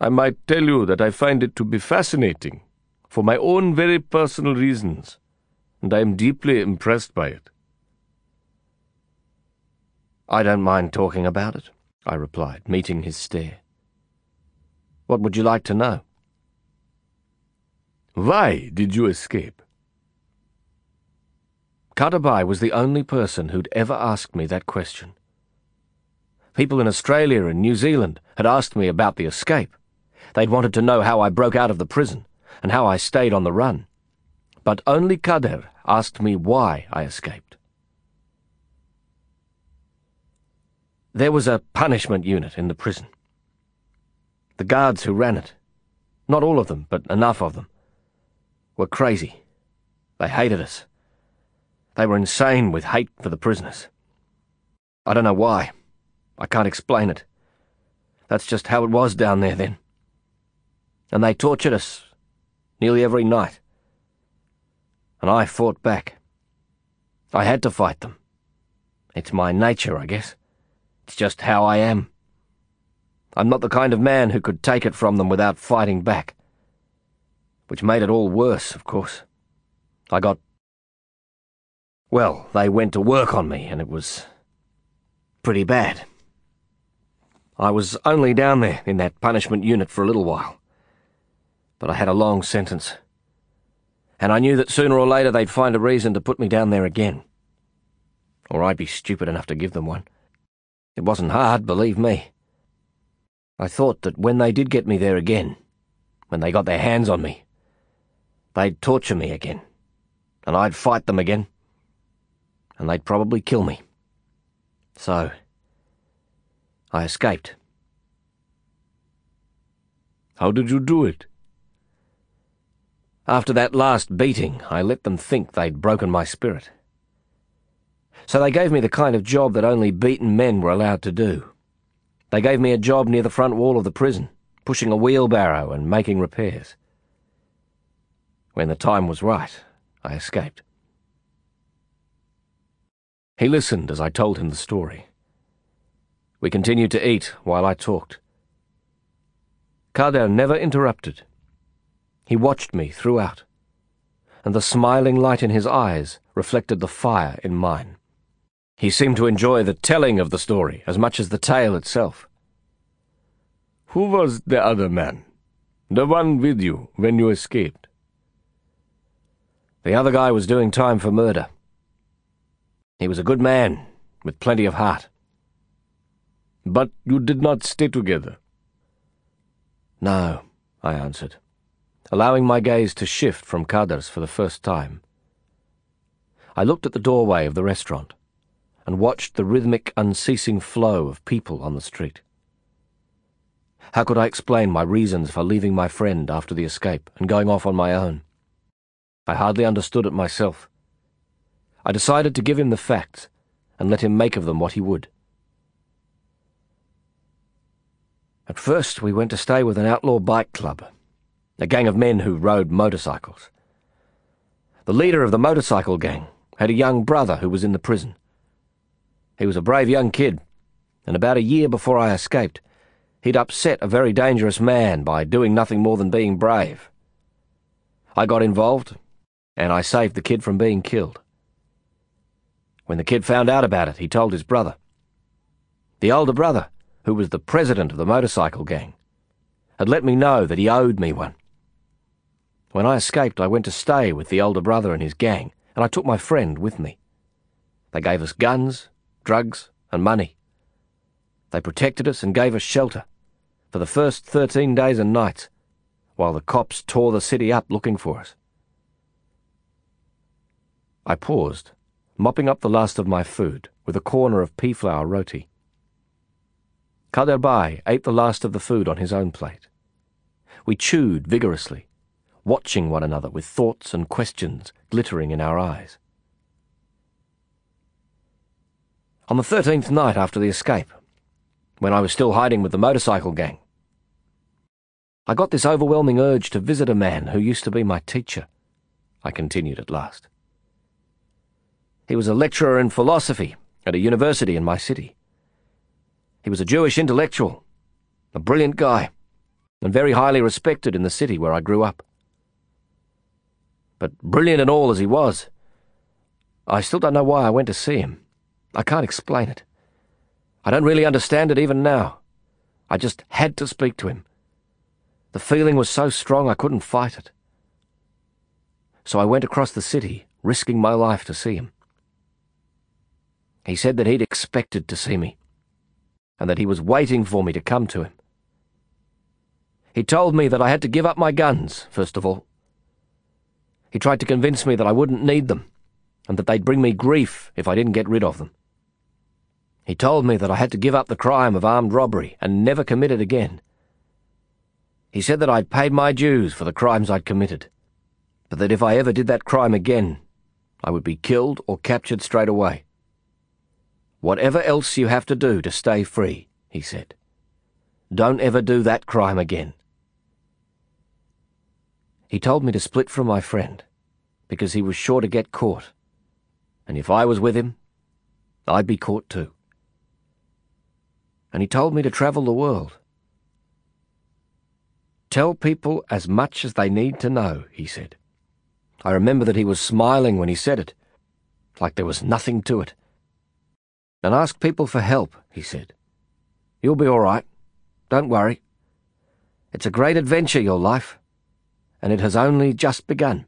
I might tell you that I find it to be fascinating, for my own very personal reasons, and I am deeply impressed by it. I don't mind talking about it, I replied, meeting his stare. What would you like to know? Why did you escape? Kaderbhai was the only person who'd ever asked me that question. People in Australia and New Zealand had asked me about the escape. They'd wanted to know how I broke out of the prison and how I stayed on the run. But only Kader asked me why I escaped. There was a punishment unit in the prison. The guards who ran it, not all of them, but enough of them, were crazy. They hated us. They were insane with hate for the prisoners. I don't know why. I can't explain it. That's just how it was down there then and they tortured us nearly every night. And I fought back. I had to fight them. It's my nature, I guess. It's just how I am. I'm not the kind of man who could take it from them without fighting back. Which made it all worse, of course. I got... Well, they went to work on me, and it was... pretty bad. I was only down there in that punishment unit for a little while. But I had a long sentence. And I knew that sooner or later they'd find a reason to put me down there again. Or I'd be stupid enough to give them one. It wasn't hard, believe me. I thought that when they did get me there again, when they got their hands on me, they'd torture me again, and I'd fight them again, and they'd probably kill me. So, I escaped. How did you do it? After that last beating, I let them think they'd broken my spirit. So they gave me the kind of job that only beaten men were allowed to do. They gave me a job near the front wall of the prison, pushing a wheelbarrow and making repairs. When the time was right, I escaped. He listened as I told him the story. We continued to eat while I talked. Kader never interrupted. He watched me throughout, and the smiling light in his eyes reflected the fire in mine. He seemed to enjoy the telling of the story as much as the tale itself. Who was the other man? The one with you when you escaped? The other guy was doing time for murder. He was a good man, with plenty of heart. But you did not stay together. No, I answered, allowing my gaze to shift from Kader's for the first time. I looked at the doorway of the restaurant and watched the rhythmic, unceasing flow of people on the street. How could I explain my reasons for leaving my friend after the escape and going off on my own? I hardly understood it myself. I decided to give him the facts and let him make of them what he would. At first, we went to stay with an outlaw bike club, a gang of men who rode motorcycles. The leader of the motorcycle gang had a young brother who was in the prison. He was a brave young kid, and about a year before I escaped, he'd upset a very dangerous man by doing nothing more than being brave. I got involved, and I saved the kid from being killed. When the kid found out about it, he told his brother. The older brother who was the president of the motorcycle gang, had let me know that he owed me one. When I escaped, I went to stay with the older brother and his gang, and I took my friend with me. They gave us guns, drugs, and money. They protected us and gave us shelter for the first 13 days and nights, while the cops tore the city up looking for us. I paused, mopping up the last of my food with a corner of pea flour roti. Kader Bhai ate the last of the food on his own plate. We chewed vigorously, watching one another with thoughts and questions glittering in our eyes. On the thirteenth night after the escape, when I was still hiding with the motorcycle gang, I got this overwhelming urge to visit a man who used to be my teacher, I continued at last. He was a lecturer in philosophy at a university in my city. He was a Jewish intellectual, a brilliant guy, and very highly respected in the city where I grew up. But brilliant and all as he was, I still don't know why I went to see him. I can't explain it. I don't really understand it even now. I just had to speak to him. The feeling was so strong I couldn't fight it. So I went across the city, risking my life to see him. He said that he'd expected to see me and that he was waiting for me to come to him. He told me that I had to give up my guns, first of all. He tried to convince me that I wouldn't need them, and that they'd bring me grief if I didn't get rid of them. He told me that I had to give up the crime of armed robbery and never commit it again. He said that I'd paid my dues for the crimes I'd committed, but that if I ever did that crime again, I would be killed or captured straight away. Whatever else you have to do to stay free, he said. Don't ever do that crime again. He told me to split from my friend, because he was sure to get caught, and if I was with him, I'd be caught too. And he told me to travel the world, Tell people as much as they need to know, he said. I remember that he was smiling when he said it, like there was nothing to it. And ask people for help, he said. You'll be all right. Don't worry. It's a great adventure, your life, and it has only just begun.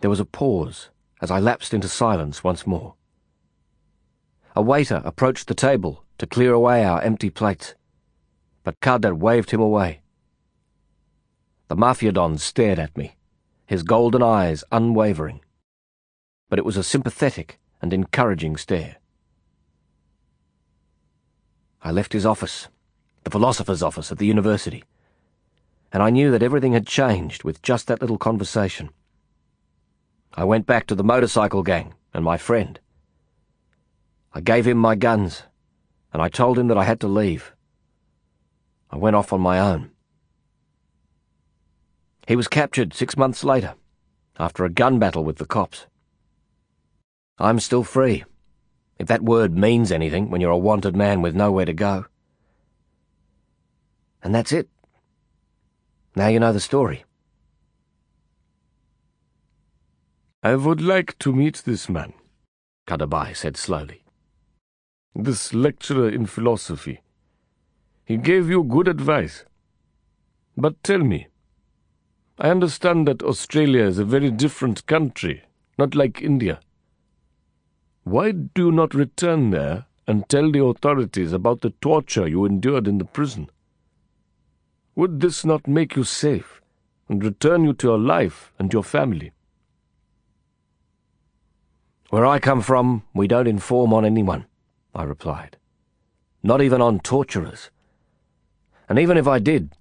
There was a pause as I lapsed into silence once more. A waiter approached the table to clear away our empty plates, but Kader waved him away. The Mafia Don stared at me, his golden eyes unwavering, but it was a sympathetic and encouraging stare. I left his office the philosopher's office at the university, and I knew that everything had changed with just that little conversation. I went back to the motorcycle gang and my friend. I gave him my guns, and I told him that I had to leave. I went off on my own. He was captured six months later, after a gun battle with the cops. I'm still free, if that word means anything when you're a wanted man with nowhere to go. And that's it. Now you know the story. I would like to meet this man, Kaderbhai said slowly. This lecturer in philosophy. He gave you good advice. But tell me, I understand that Australia is a very different country, not like India. Why do you not return there and tell the authorities about the torture you endured in the prison? Would this not make you safe and return you to your life and your family? Where I come from, we don't inform on anyone, I replied. Not even on torturers. And even if I did,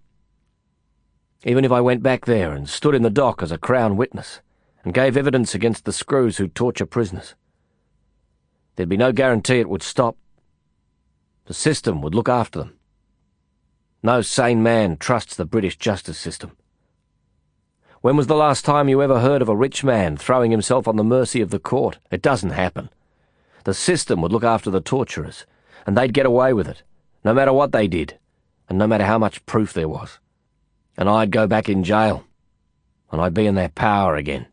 even if I went back there and stood in the dock as a Crown witness and gave evidence against the screws who torture prisoners, there'd be no guarantee it would stop. The system would look after them. No sane man trusts the British justice system. When was the last time you ever heard of a rich man throwing himself on the mercy of the court? It doesn't happen. The system would look after the torturers, and they'd get away with it, no matter what they did, and no matter how much proof there was. And I'd go back in jail, and I'd be in their power again.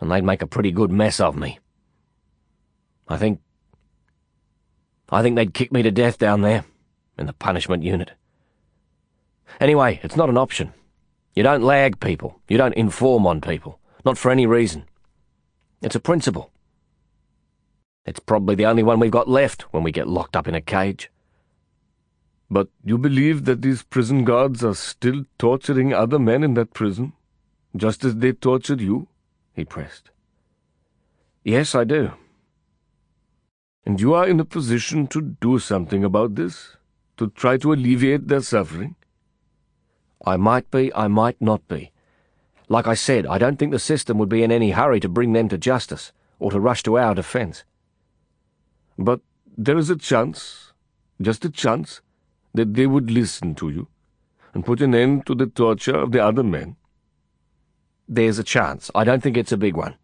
And they'd make a pretty good mess of me. I think... I think they'd kick me to death down there in the punishment unit. Anyway, it's not an option. You don't lag people. You don't inform on people. Not for any reason. It's a principle. It's probably the only one we've got left when we get locked up in a cage. But you believe that these prison guards are still torturing other men in that prison? Just as they tortured you? He pressed. Yes, I do. And you are in a position to do something about this? to try to alleviate their suffering? I might be, I might not be. Like I said, I don't think the system would be in any hurry to bring them to justice, or to rush to our defence. But there is a chance, just a chance, that they would listen to you, and put an end to the torture of the other men. There's a chance. I don't think it's a big one.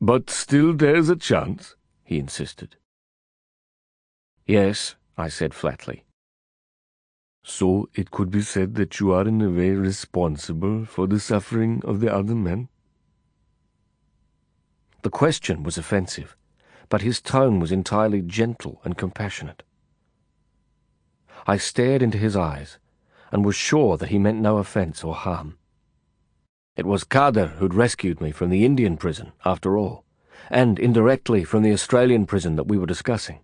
But still there's a chance, he insisted. Yes, I said flatly. So it could be said that you are in a way responsible for the suffering of the other men? The question was offensive, but his tone was entirely gentle and compassionate. I stared into his eyes and was sure that he meant no offence or harm. It was Kader who'd rescued me from the Indian prison, after all, and indirectly from the Australian prison that we were discussing.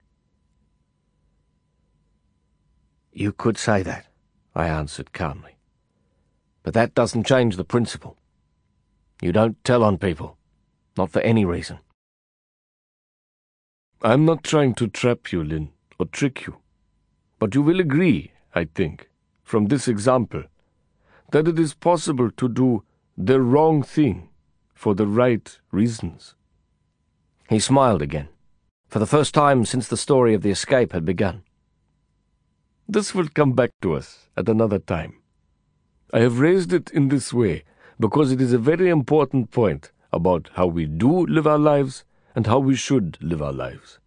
You could say that, I answered calmly. But that doesn't change the principle. You don't tell on people, not for any reason. I'm not trying to trap you, Lin, or trick you. But you will agree, I think, from this example, that it is possible to do the wrong thing for the right reasons. He smiled again, for the first time since the story of the escape had begun. This will come back to us at another time. I have raised it in this way because it is a very important point about how we do live our lives and how we should live our lives.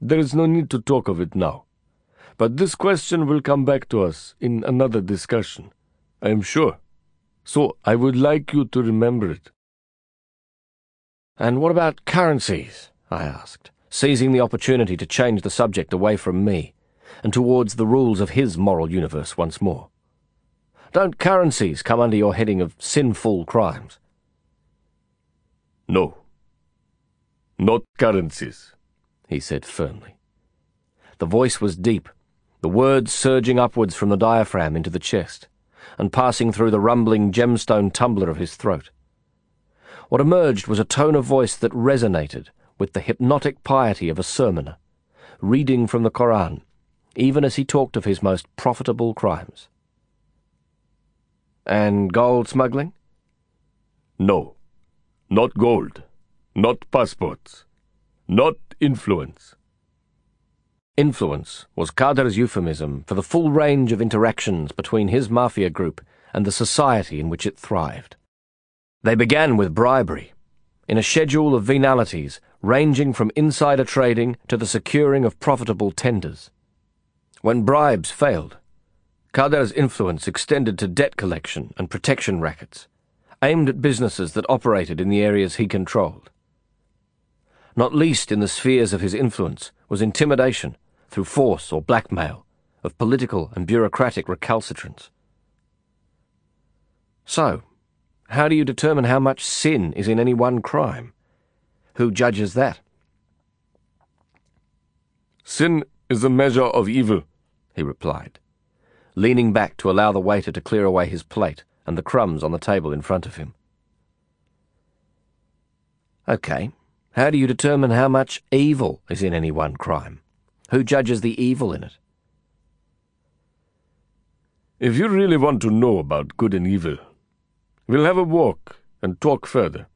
There is no need to talk of it now, But this question will come back to us in another discussion, I am sure. So I would like you to remember it. And what about currencies? I asked, seizing the opportunity to change the subject away from me and towards the rules of his moral universe once more. Don't currencies come under your heading of sinful crimes? No. Not currencies, he said firmly. The voice was deep, the words surging upwards from the diaphragm into the chest, and passing through the rumbling gemstone tumbler of his throat. What emerged was a tone of voice that resonated with the hypnotic piety of a sermoner, reading from the Koran, even as he talked of his most profitable crimes. And gold smuggling? No. Not gold. Not passports. Not influence. Influence was Kader's euphemism for the full range of interactions between his mafia group and the society in which it thrived. They began with bribery, in a schedule of venalities ranging from insider trading to the securing of profitable tenders. When bribes failed, Kader's influence extended to debt collection and protection rackets, aimed at businesses that operated in the areas he controlled. Not least in the spheres of his influence was intimidation through force or blackmail of political and bureaucratic recalcitrants. So, how do you determine how much sin is in any one crime? Who judges that? Sin is the measure of evil, he replied, leaning back to allow the waiter to clear away his plate and the crumbs on the table in front of him. OK, how do you determine how much evil is in any one crime? Who judges the evil in it? If you really want to know about good and evil, we'll have a walk and talk further.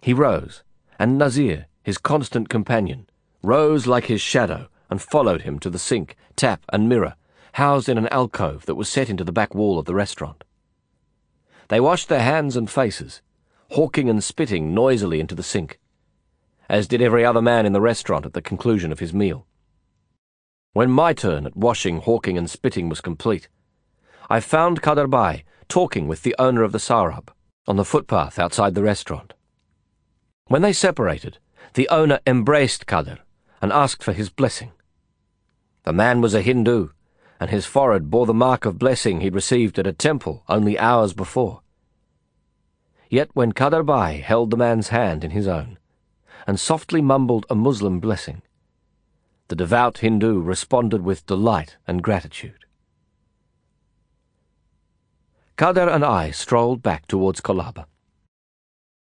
He rose, and Nazir, his constant companion, rose like his shadow and followed him to the sink, tap, and mirror, housed in an alcove that was set into the back wall of the restaurant. They washed their hands and faces, hawking and spitting noisily into the sink, as did every other man in the restaurant at the conclusion of his meal. When my turn at washing, hawking, and spitting was complete, I found Kader Bhai talking with the owner of the Sarab on the footpath outside the restaurant. When they separated, the owner embraced Kader and asked for his blessing. The man was a Hindu, and his forehead bore the mark of blessing he'd received at a temple only hours before. Yet when Kader Bhai held the man's hand in his own, and softly mumbled a Muslim blessing, the devout Hindu responded with delight and gratitude. Kader and I strolled back towards Colaba.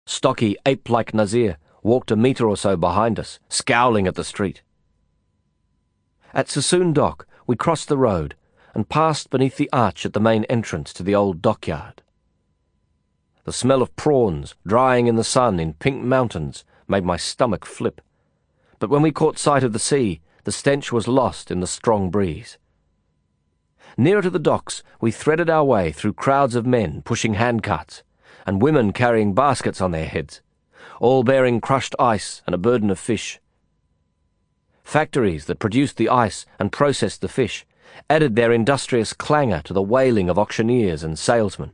Stocky, ape-like Nazir walked a metre or so behind us, scowling at the street. At Sassoon Dock, we crossed the road and passed beneath the arch at the main entrance to the old dockyard. The smell of prawns drying in the sun in pink mountains made my stomach flip. But when we caught sight of the sea, the stench was lost in the strong breeze. Nearer to the docks, we threaded our way through crowds of men pushing handcarts and women carrying baskets on their heads, all bearing crushed ice and a burden of fish. Factories that produced the ice and processed the fish added their industrious clangour to the wailing of auctioneers and salesmen.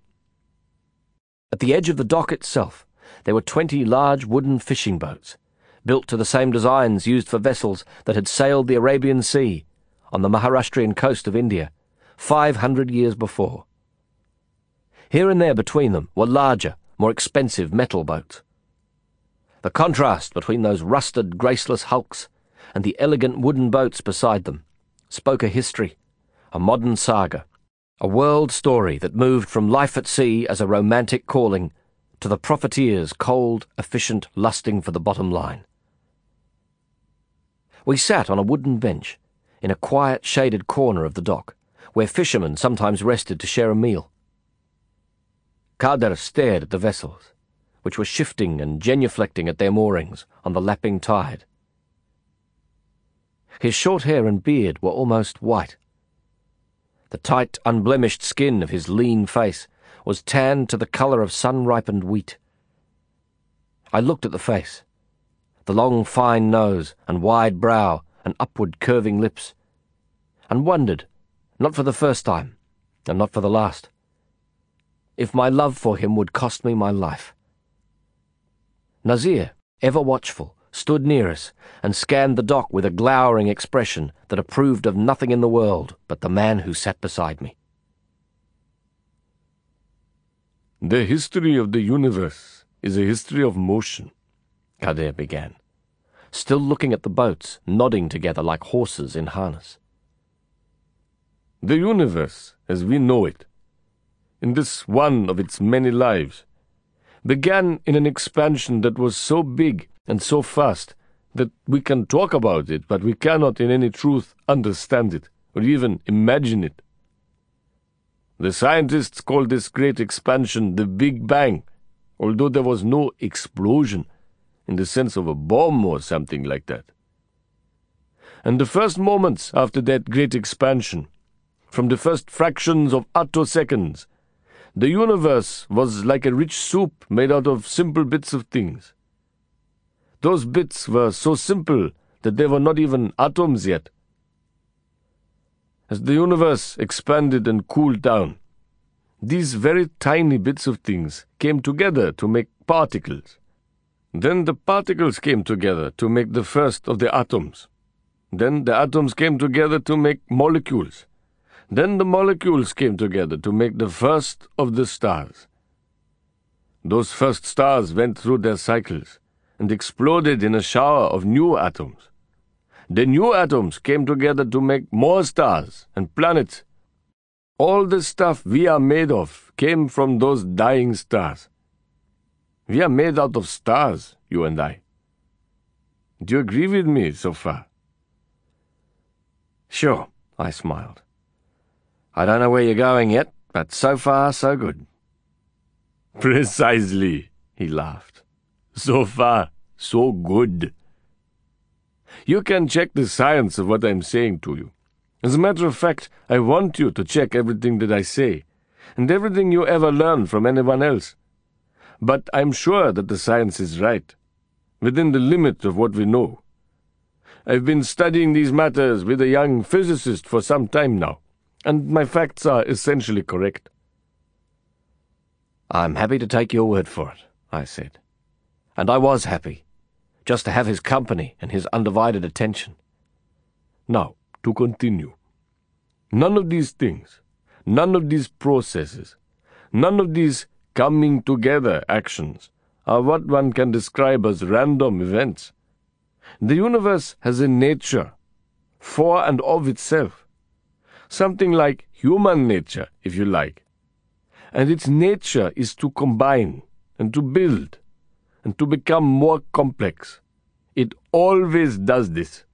At the edge of the dock itself, there were twenty large wooden fishing boats, built to the same designs used for vessels that had sailed the Arabian Sea on the Maharashtrian coast of India five hundred years before. Here and there between them were larger, more expensive metal boats. The contrast between those rusted, graceless hulks and the elegant wooden boats beside them spoke a history, a modern saga a world story that moved from life at sea as a romantic calling to the profiteer's cold, efficient lusting for the bottom line. We sat on a wooden bench in a quiet, shaded corner of the dock, where fishermen sometimes rested to share a meal. Kader stared at the vessels, which were shifting and genuflecting at their moorings on the lapping tide. His short hair and beard were almost white, the tight, unblemished skin of his lean face was tanned to the colour of sun-ripened wheat. I looked at the face. The long, fine nose and wide brow and upward curving lips and wondered, not for the first time, and not for the last, if my love for him would cost me my life. Nazir, ever watchful, stood near us and scanned the dock with a glowering expression that approved of nothing in the world but the man who sat beside me. The history of the universe is a history of motion, Kader began, still looking at the boats, nodding together like horses in harness. The universe, as we know it, in this one of its many lives, began in an expansion that was so big and so fast that we can talk about it, but we cannot in any truth understand it or even imagine it. The scientists call this great expansion the Big Bang, although there was no explosion in the sense of a bomb or something like that. And the first moments after that great expansion, from the first fractions of attoseconds, the universe was like a rich soup made out of simple bits of things. Those bits were so simple that they were not even atoms yet. As the universe expanded and cooled down, these very tiny bits of things came together to make particles. Then the particles came together to make the first of the atoms. Then the atoms came together to make molecules. Then the molecules came together to make the first of the stars. Those first stars went through their cycles and exploded in a shower of new atoms. The new atoms came together to make more stars and planets. All the stuff we are made of came from those dying stars. We are made out of stars, you and I. Do you agree with me so far? Sure, I smiled. I don't know where you're going yet, but so far, so good. Precisely, he laughed. So far, so good. You can check the science of what I'm saying to you. As a matter of fact, I want you to check everything that I say, and everything you ever learn from anyone else. But I'm sure that the science is right, within the limit of what we know. I've been studying these matters with a young physicist for some time now and my facts are essentially correct. I'm happy to take your word for it, I said. And I was happy, just to have his company and his undivided attention. Now, to continue. None of these things, none of these processes, none of these coming together actions are what one can describe as random events. The universe has a nature, for and of itself something like human nature, if you like. And its nature is to combine and to build and to become more complex. It always does this.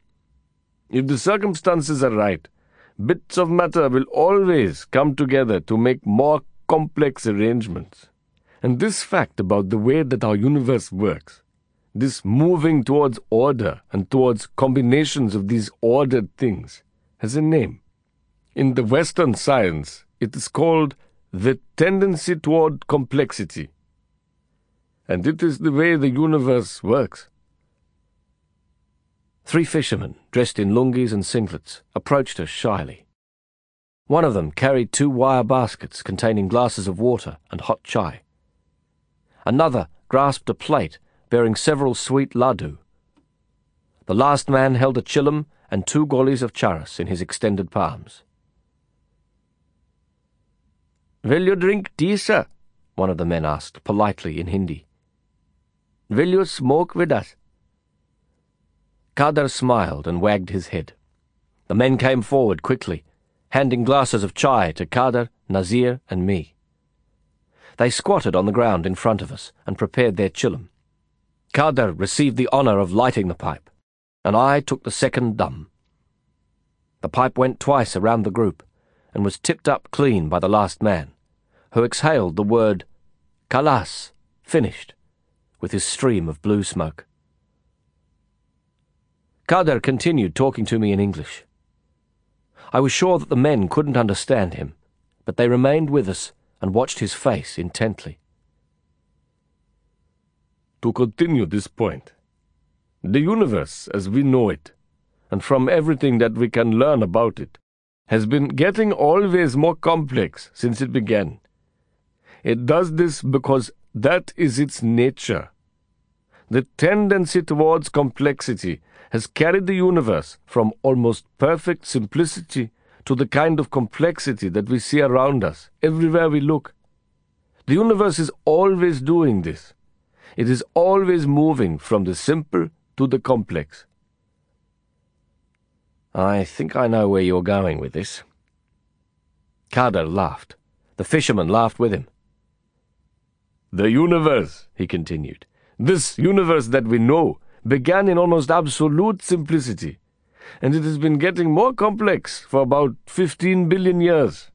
If the circumstances are right, bits of matter will always come together to make more complex arrangements. And this fact about the way that our universe works, this moving towards order and towards combinations of these ordered things, has a name. In the Western science, it is called the tendency toward complexity. And it is the way the universe works. Three fishermen, dressed in lungis and singlets, approached us shyly. One of them carried two wire baskets containing glasses of water and hot chai. Another grasped a plate bearing several sweet laddu. The last man held a chillum and two golis of charas in his extended palms. Will you drink tea, sir? One of the men asked, politely in Hindi. Will you smoke with us? Kader smiled and wagged his head. The men came forward quickly, handing glasses of chai to Kader, Nazir, and me. They squatted on the ground in front of us and prepared their chillum. Kader received the honour of lighting the pipe, and I took the second dum. The pipe went twice around the group and was tipped up clean by the last man, who exhaled the word Kalas, finished, with his stream of blue smoke. Kader continued talking to me in English. I was sure that the men couldn't understand him, but they remained with us and watched his face intently. To continue this point, the universe as we know it, and from everything that we can learn about it, has been getting always more complex since it began. It does this because that is its nature. The tendency towards complexity has carried the universe from almost perfect simplicity to the kind of complexity that we see around us, everywhere we look. The universe is always doing this. It is always moving from the simple to the complex. I think I know where you're going with this. Kader laughed. The fisherman laughed with him. The universe, he continued, this universe that we know, began in almost absolute simplicity, and it has been getting more complex for about 15 billion years.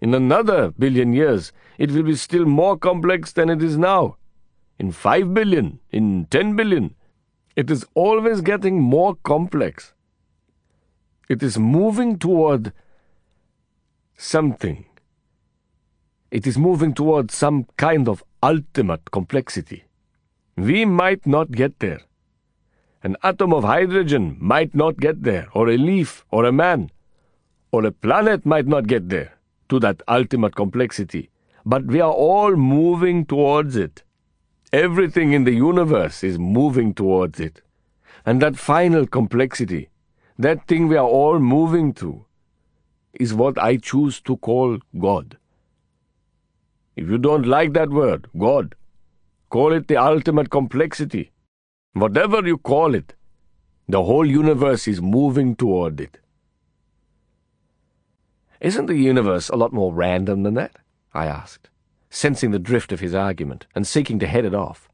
In another billion years, it will be still more complex than it is now. In 5 billion, in 10 billion, it is always getting more complex. It is moving toward something. It is moving toward some kind of ultimate complexity. We might not get there. An atom of hydrogen might not get there, or a leaf, or a man, or a planet might not get there to that ultimate complexity. But we are all moving towards it. Everything in the universe is moving towards it. And that final complexity, that thing we are all moving to, is what I choose to call God. If you don't like that word, God, call it the ultimate complexity. Whatever you call it, the whole universe is moving toward it. Isn't the universe a lot more random than that? I asked, sensing the drift of his argument and seeking to head it off.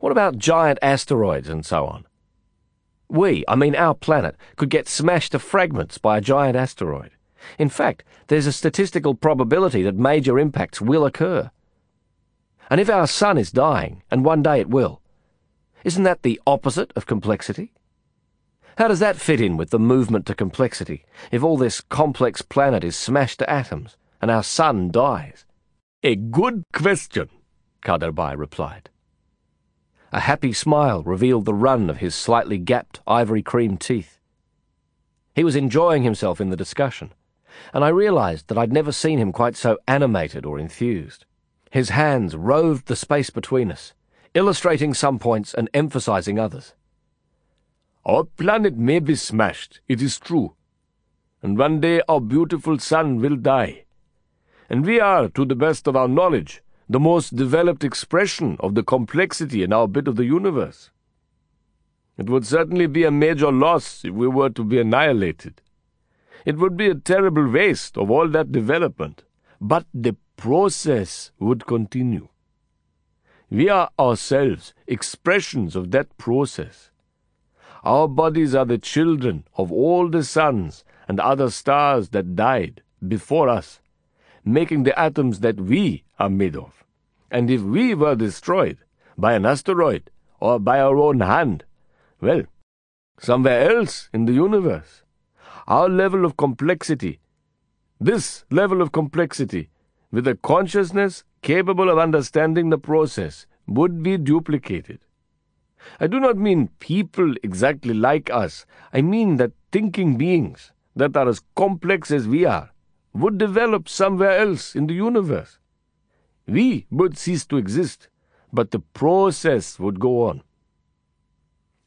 What about giant asteroids and so on? We, I mean our planet, could get smashed to fragments by a giant asteroid. In fact, there's a statistical probability that major impacts will occur. And if our sun is dying, and one day it will, isn't that the opposite of complexity? How does that fit in with the movement to complexity if all this complex planet is smashed to atoms and our sun dies? A good question, Kaderbhai replied. A happy smile revealed the run of his slightly gapped ivory cream teeth. He was enjoying himself in the discussion, and I realized that I'd never seen him quite so animated or enthused. His hands roved the space between us, illustrating some points and emphasizing others. Our planet may be smashed, it is true, and one day our beautiful sun will die. And we are, to the best of our knowledge, the most developed expression of the complexity in our bit of the universe. It would certainly be a major loss if we were to be annihilated. It would be a terrible waste of all that development, but the process would continue. We are ourselves expressions of that process. Our bodies are the children of all the suns and other stars that died before us, making the atoms that we are made of. And if we were destroyed by an asteroid or by our own hand, well, somewhere else in the universe, our level of complexity, this level of complexity, with a consciousness capable of understanding the process, would be duplicated. I do not mean people exactly like us. I mean that thinking beings that are as complex as we are would develop somewhere else in the universe. We would cease to exist, but the process would go on.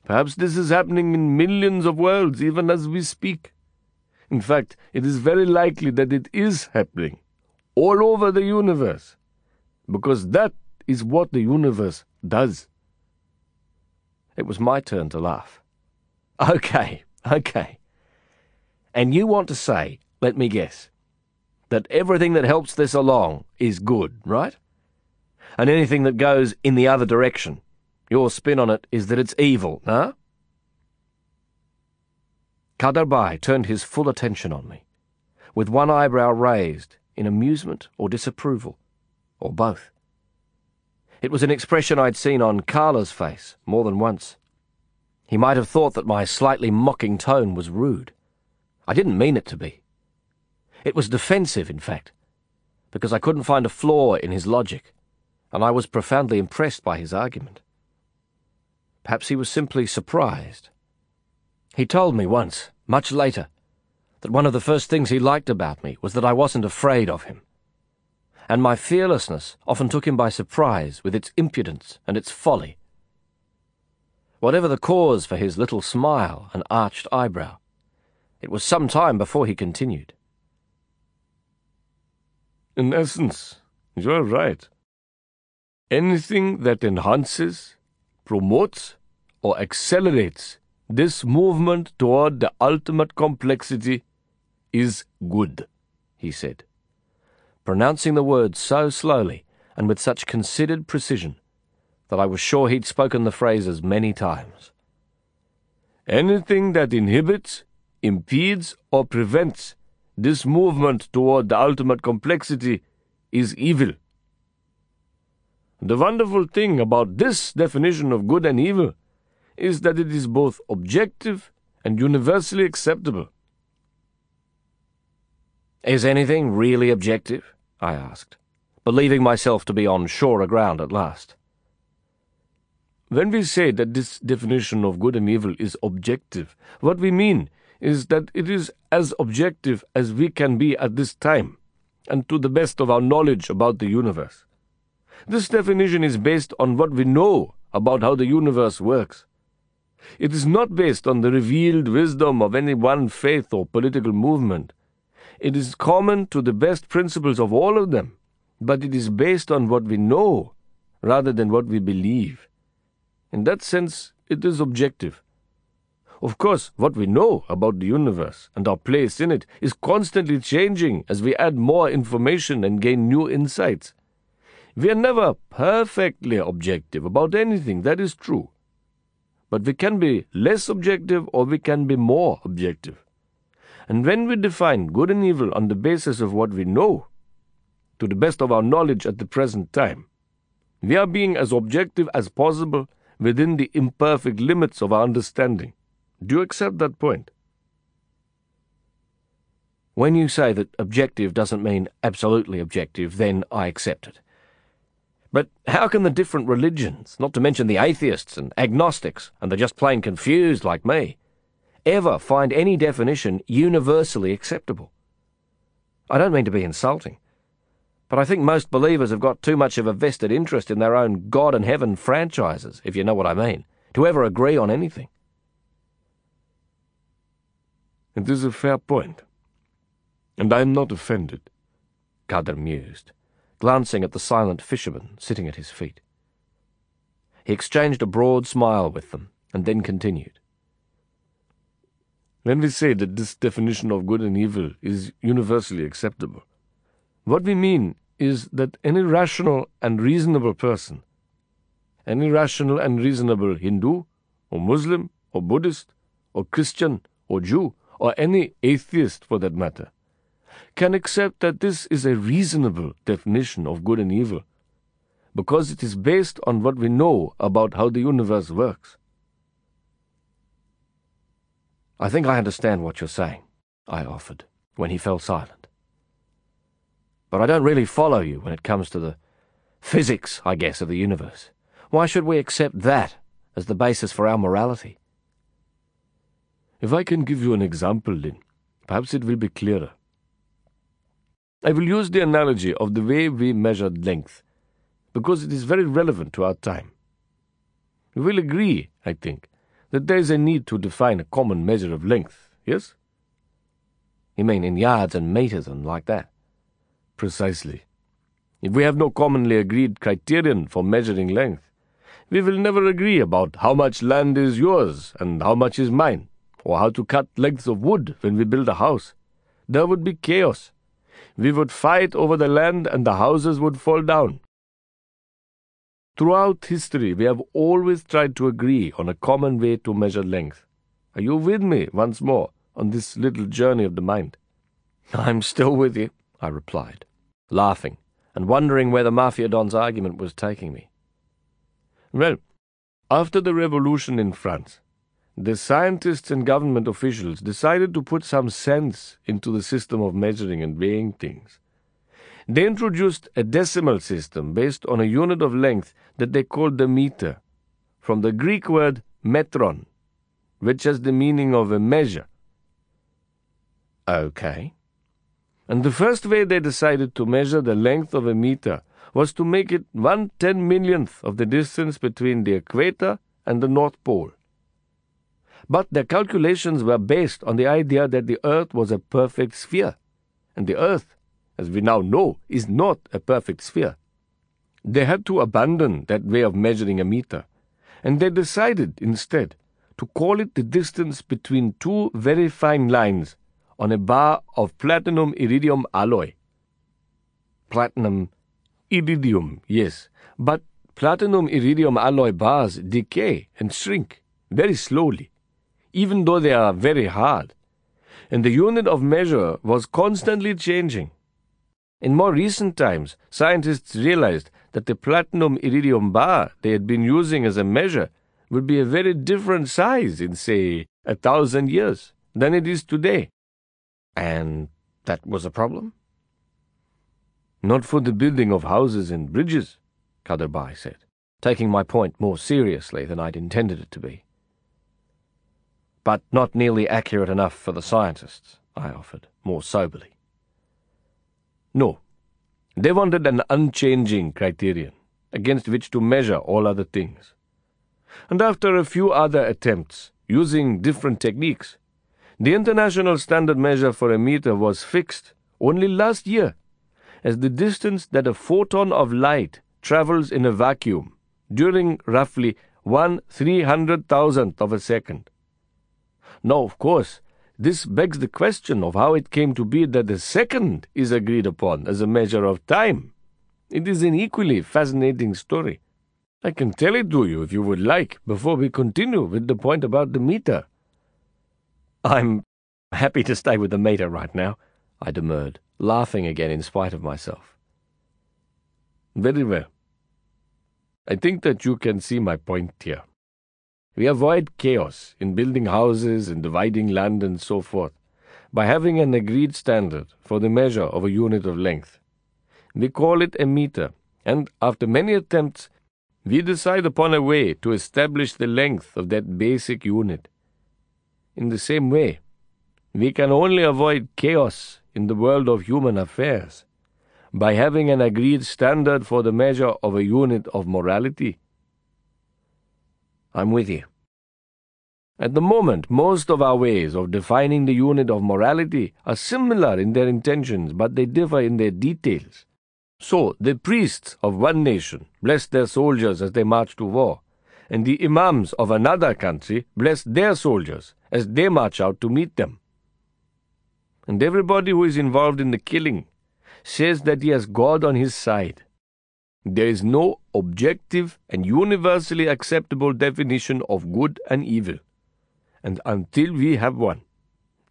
Perhaps this is happening in millions of worlds even as we speak. In fact, it is very likely that it is happening all over the universe, because that is what the universe does. It was my turn to laugh. [laughs] Okay, okay. And you want to say, let me guess, that everything that helps this along is good, right? And anything that goes in the other direction, your spin on it is that it's evil, huh? Kaderbhai turned his full attention on me, with one eyebrow raised in amusement or disapproval, or both. It was an expression I'd seen on Carla's face more than once. He might have thought that my slightly mocking tone was rude. I didn't mean it to be. It was defensive, in fact, because I couldn't find a flaw in his logic, and I was profoundly impressed by his argument. Perhaps he was simply surprised. He told me once, much later, that one of the first things he liked about me was that I wasn't afraid of him. And my fearlessness often took him by surprise with its impudence and its folly. Whatever the cause for his little smile and arched eyebrow, it was some time before he continued. In essence, you're right. Anything that enhances, promotes, or accelerates this movement toward the ultimate complexity is good, he said, pronouncing the words so slowly and with such considered precision that I was sure he'd spoken the phrases many times. Anything that inhibits, impedes, or prevents this movement toward the ultimate complexity is evil. The wonderful thing about this definition of good and evil is that it is both objective and universally acceptable. Is anything really objective? I asked, believing myself to be on surer ground at last. When we say that this definition of good and evil is objective, what we mean is that it is as objective as we can be at this time, and to the best of our knowledge about the universe. This definition is based on what we know about how the universe works. It is not based on the revealed wisdom of any one faith or political movement. It is common to the best principles of all of them, but it is based on what we know rather than what we believe. In that sense, it is objective. Of course, what we know about the universe and our place in it is constantly changing as we add more information and gain new insights. We are never perfectly objective about anything, that is true. But we can be less objective or we can be more objective. And when we define good and evil on the basis of what we know, to the best of our knowledge at the present time, we are being as objective as possible within the imperfect limits of our understanding. Do you accept that point? When you say that objective doesn't mean absolutely objective, then I accept it. But how can the different religions, not to mention the atheists and agnostics, and the just plain confused like me, ever find any definition universally acceptable? I don't mean to be insulting, but I think most believers have got too much of a vested interest in their own God and heaven franchises, if you know what I mean, to ever agree on anything. It is a fair point, and I am not offended, Kader mused, glancing at the silent fisherman sitting at his feet. He exchanged a broad smile with them, and then continued. When we say that this definition of good and evil is universally acceptable, what we mean is that any rational and reasonable person, any rational and reasonable Hindu, or Muslim, or Buddhist, or Christian, or Jew, or any atheist for that matter, can accept that this is a reasonable definition of good and evil, because it is based on what we know about how the universe works. I think I understand what you're saying, I offered, when he fell silent. But I don't really follow you when it comes to the physics, I guess, of the universe. Why should we accept that as the basis for our morality? If I can give you an example, Lin, perhaps it will be clearer. I will use the analogy of the way we measure length, because it is very relevant to our time. You will agree, I think, that there is a need to define a common measure of length, yes? You mean in yards and meters and like that? Precisely. If we have no commonly agreed criterion for measuring length, we will never agree about how much land is yours and how much is mine or how to cut lengths of wood when we build a house. There would be chaos. We would fight over the land and the houses would fall down. Throughout history, we have always tried to agree on a common way to measure length. Are you with me once more on this little journey of the mind? I'm still with you, I replied, laughing and wondering where the Mafia Don's argument was taking me. Well, after the revolution in France, the scientists and government officials decided to put some sense into the system of measuring and weighing things. They introduced a decimal system based on a unit of length that they called the meter, from the Greek word metron, which has the meaning of a measure. Okay. And the first way they decided to measure the length of a meter was to make it one ten millionth of the distance between the equator and the North Pole. But their calculations were based on the idea that the Earth was a perfect sphere, and the Earth, as we now know, is not a perfect sphere. They had to abandon that way of measuring a meter, and they decided instead to call it the distance between two very fine lines on a bar of platinum iridium alloy. Platinum iridium, yes, but platinum iridium alloy bars decay and shrink very slowly, even though they are very hard, and the unit of measure was constantly changing. In more recent times, scientists realized that the platinum iridium bar they had been using as a measure would be a very different size in, say, a thousand years than it is today. And that was a problem? Not for the building of houses and bridges, Kader said, taking my point more seriously than I'd intended it to be. But not nearly accurate enough for the scientists, I offered, more soberly. No, they wanted an unchanging criterion against which to measure all other things. And after a few other attempts, using different techniques, the international standard measure for a meter was fixed only last year as the distance that a photon of light travels in a vacuum during roughly one three hundred thousandth of a second. Now, of course, this begs the question of how it came to be that the second is agreed upon as a measure of time. It is an equally fascinating story. I can tell it to you if you would like before we continue with the point about the meter. I'm happy to stay with the meter right now, I demurred, laughing again in spite of myself. Very well. I think that you can see my point here. We avoid chaos in building houses and dividing land and so forth by having an agreed standard for the measure of a unit of length. We call it a meter, and after many attempts, we decide upon a way to establish the length of that basic unit. In the same way, we can only avoid chaos in the world of human affairs by having an agreed standard for the measure of a unit of morality. I'm with you. At the moment, most of our ways of defining the unit of morality are similar in their intentions, but they differ in their details. So, the priests of one nation bless their soldiers as they march to war, and the imams of another country bless their soldiers as they march out to meet them. And everybody who is involved in the killing says that he has God on his side. There is no objective and universally acceptable definition of good and evil. And until we have one,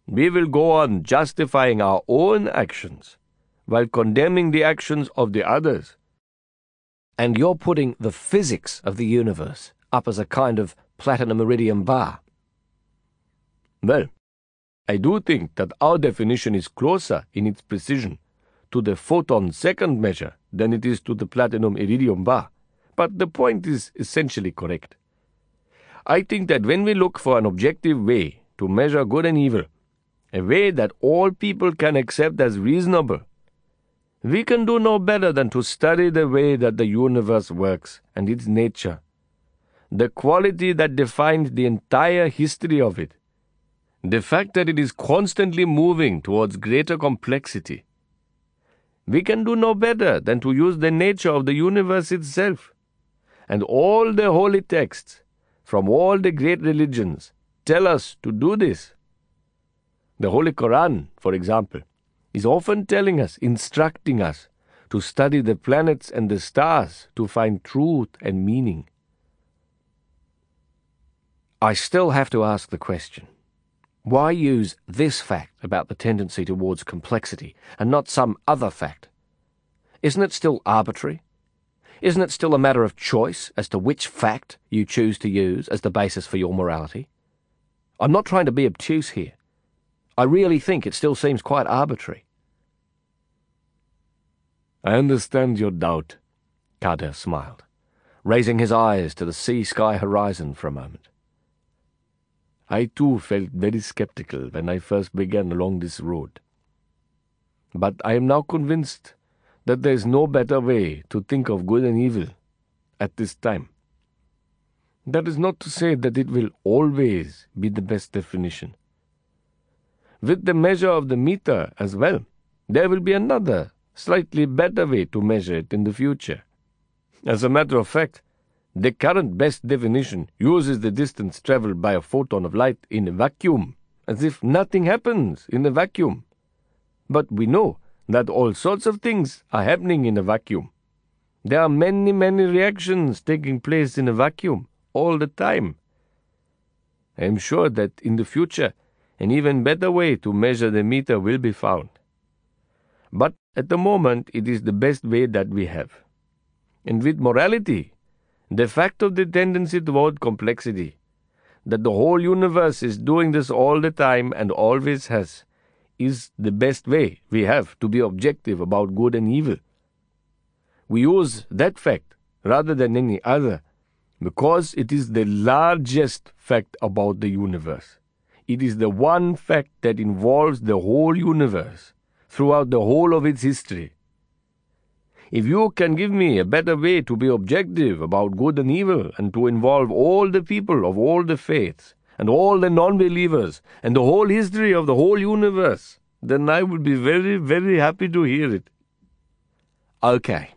we will go on justifying our own actions while condemning the actions of the others. And you're putting the physics of the universe up as a kind of platinum iridium bar. Well, I do think that our definition is closer in its precision to the photon second measure than it is to the platinum iridium bar, but the point is essentially correct. I think that when we look for an objective way to measure good and evil, a way that all people can accept as reasonable, we can do no better than to study the way that the universe works and its nature, the quality that defines the entire history of it, the fact that it is constantly moving towards greater complexity, we can do no better than to use the nature of the universe itself. And all the holy texts, from all the great religions, tell us to do this. The Holy Koran, for example, is often telling us, instructing us, to study the planets and the stars to find truth and meaning. I still have to ask the question why use this fact about the tendency towards complexity and not some other fact? Isn't it still arbitrary? Isn't it still a matter of choice as to which fact you choose to use as the basis for your morality? I'm not trying to be obtuse here. I really think it still seems quite arbitrary. I understand your doubt, Kader smiled, raising his eyes to the sea-sky horizon for a moment. I too felt very skeptical when I first began along this road. But I am now convinced that there is no better way to think of good and evil at this time. That is not to say that it will always be the best definition. With the measure of the meter as well, there will be another, slightly better way to measure it in the future. As a matter of fact, the current best definition uses the distance traveled by a photon of light in a vacuum, as if nothing happens in a vacuum. But we know that all sorts of things are happening in a vacuum. There are many, many reactions taking place in a vacuum all the time. I am sure that in the future an even better way to measure the meter will be found. But at the moment it is the best way that we have. And with morality, the fact of the tendency toward complexity, that the whole universe is doing this all the time and always has, is the best way we have to be objective about good and evil. We use that fact rather than any other because it is the largest fact about the universe. It is the one fact that involves the whole universe throughout the whole of its history. If you can give me a better way to be objective about good and evil and to involve all the people of all the faiths and all the non believers and the whole history of the whole universe, then I would be very, very happy to hear it. Okay.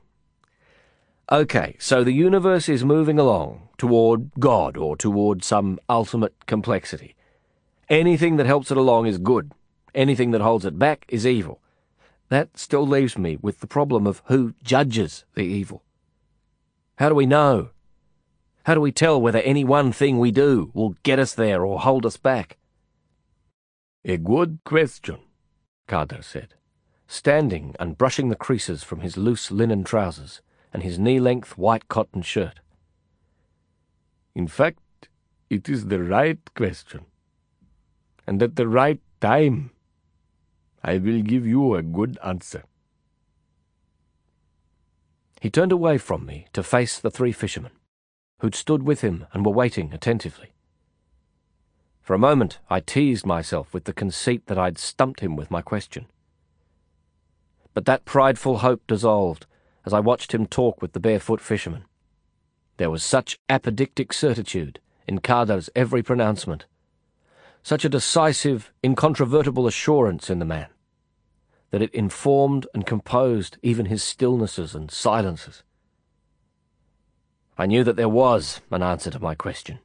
Okay, so the universe is moving along toward God or toward some ultimate complexity. Anything that helps it along is good. Anything that holds it back is evil. That still leaves me with the problem of who judges the evil. How do we know? How do we tell whether any one thing we do will get us there or hold us back? A good question, Kader said, standing and brushing the creases from his loose linen trousers and his knee-length white cotton shirt. In fact, it is the right question. And at the right time. I will give you a good answer. He turned away from me to face the three fishermen, who'd stood with him and were waiting attentively. For a moment, I teased myself with the conceit that I'd stumped him with my question. But that prideful hope dissolved as I watched him talk with the barefoot fisherman. There was such apodictic certitude in Kader's every pronouncement, such a decisive, incontrovertible assurance in the man that it informed and composed even his stillnesses and silences. I knew that there was an answer to my question.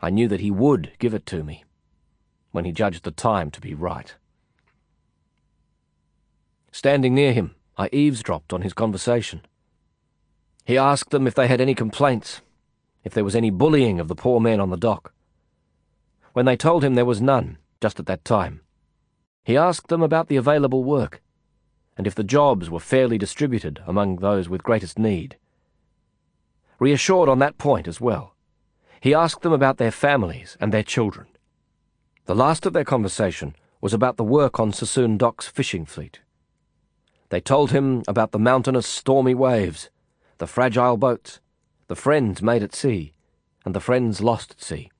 I knew that he would give it to me when he judged the time to be right. Standing near him, I eavesdropped on his conversation. He asked them if they had any complaints, if there was any bullying of the poor men on the dock. When they told him there was none, just at that time, he asked them about the available work, and if the jobs were fairly distributed among those with greatest need. Reassured on that point as well, he asked them about their families and their children. The last of their conversation was about the work on Sassoon Dock's fishing fleet. They told him about the mountainous stormy waves, the fragile boats, the friends made at sea, and the friends lost at sea.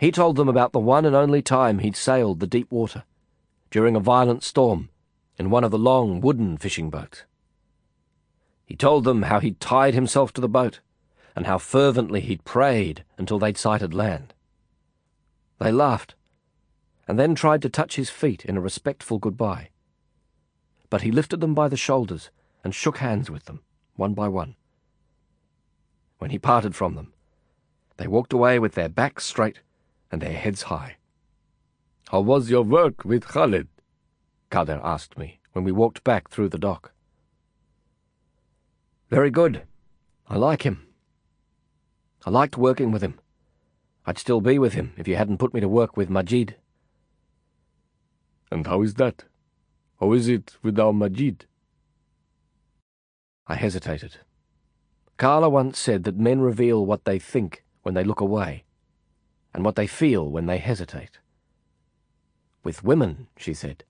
He told them about the one and only time he'd sailed the deep water, during a violent storm, in one of the long wooden fishing boats. He told them how he'd tied himself to the boat, and how fervently he'd prayed until they'd sighted land. They laughed, and then tried to touch his feet in a respectful goodbye. But he lifted them by the shoulders and shook hands with them, one by one. When he parted from them, they walked away with their backs straight and their heads high. How was your work with Khaled? Kader asked me when we walked back through the dock. Very good. I like him. I liked working with him. I'd still be with him if you hadn't put me to work with Majid. And how is that? How is it with our Majid? I hesitated. Carla once said that men reveal what they think when they look away and what they feel when they hesitate. With women, she said,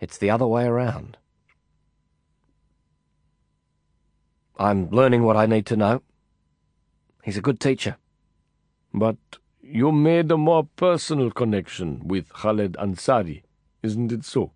it's the other way around. I'm learning what I need to know. He's a good teacher. But you made a more personal connection with Khaled Ansari, isn't it so?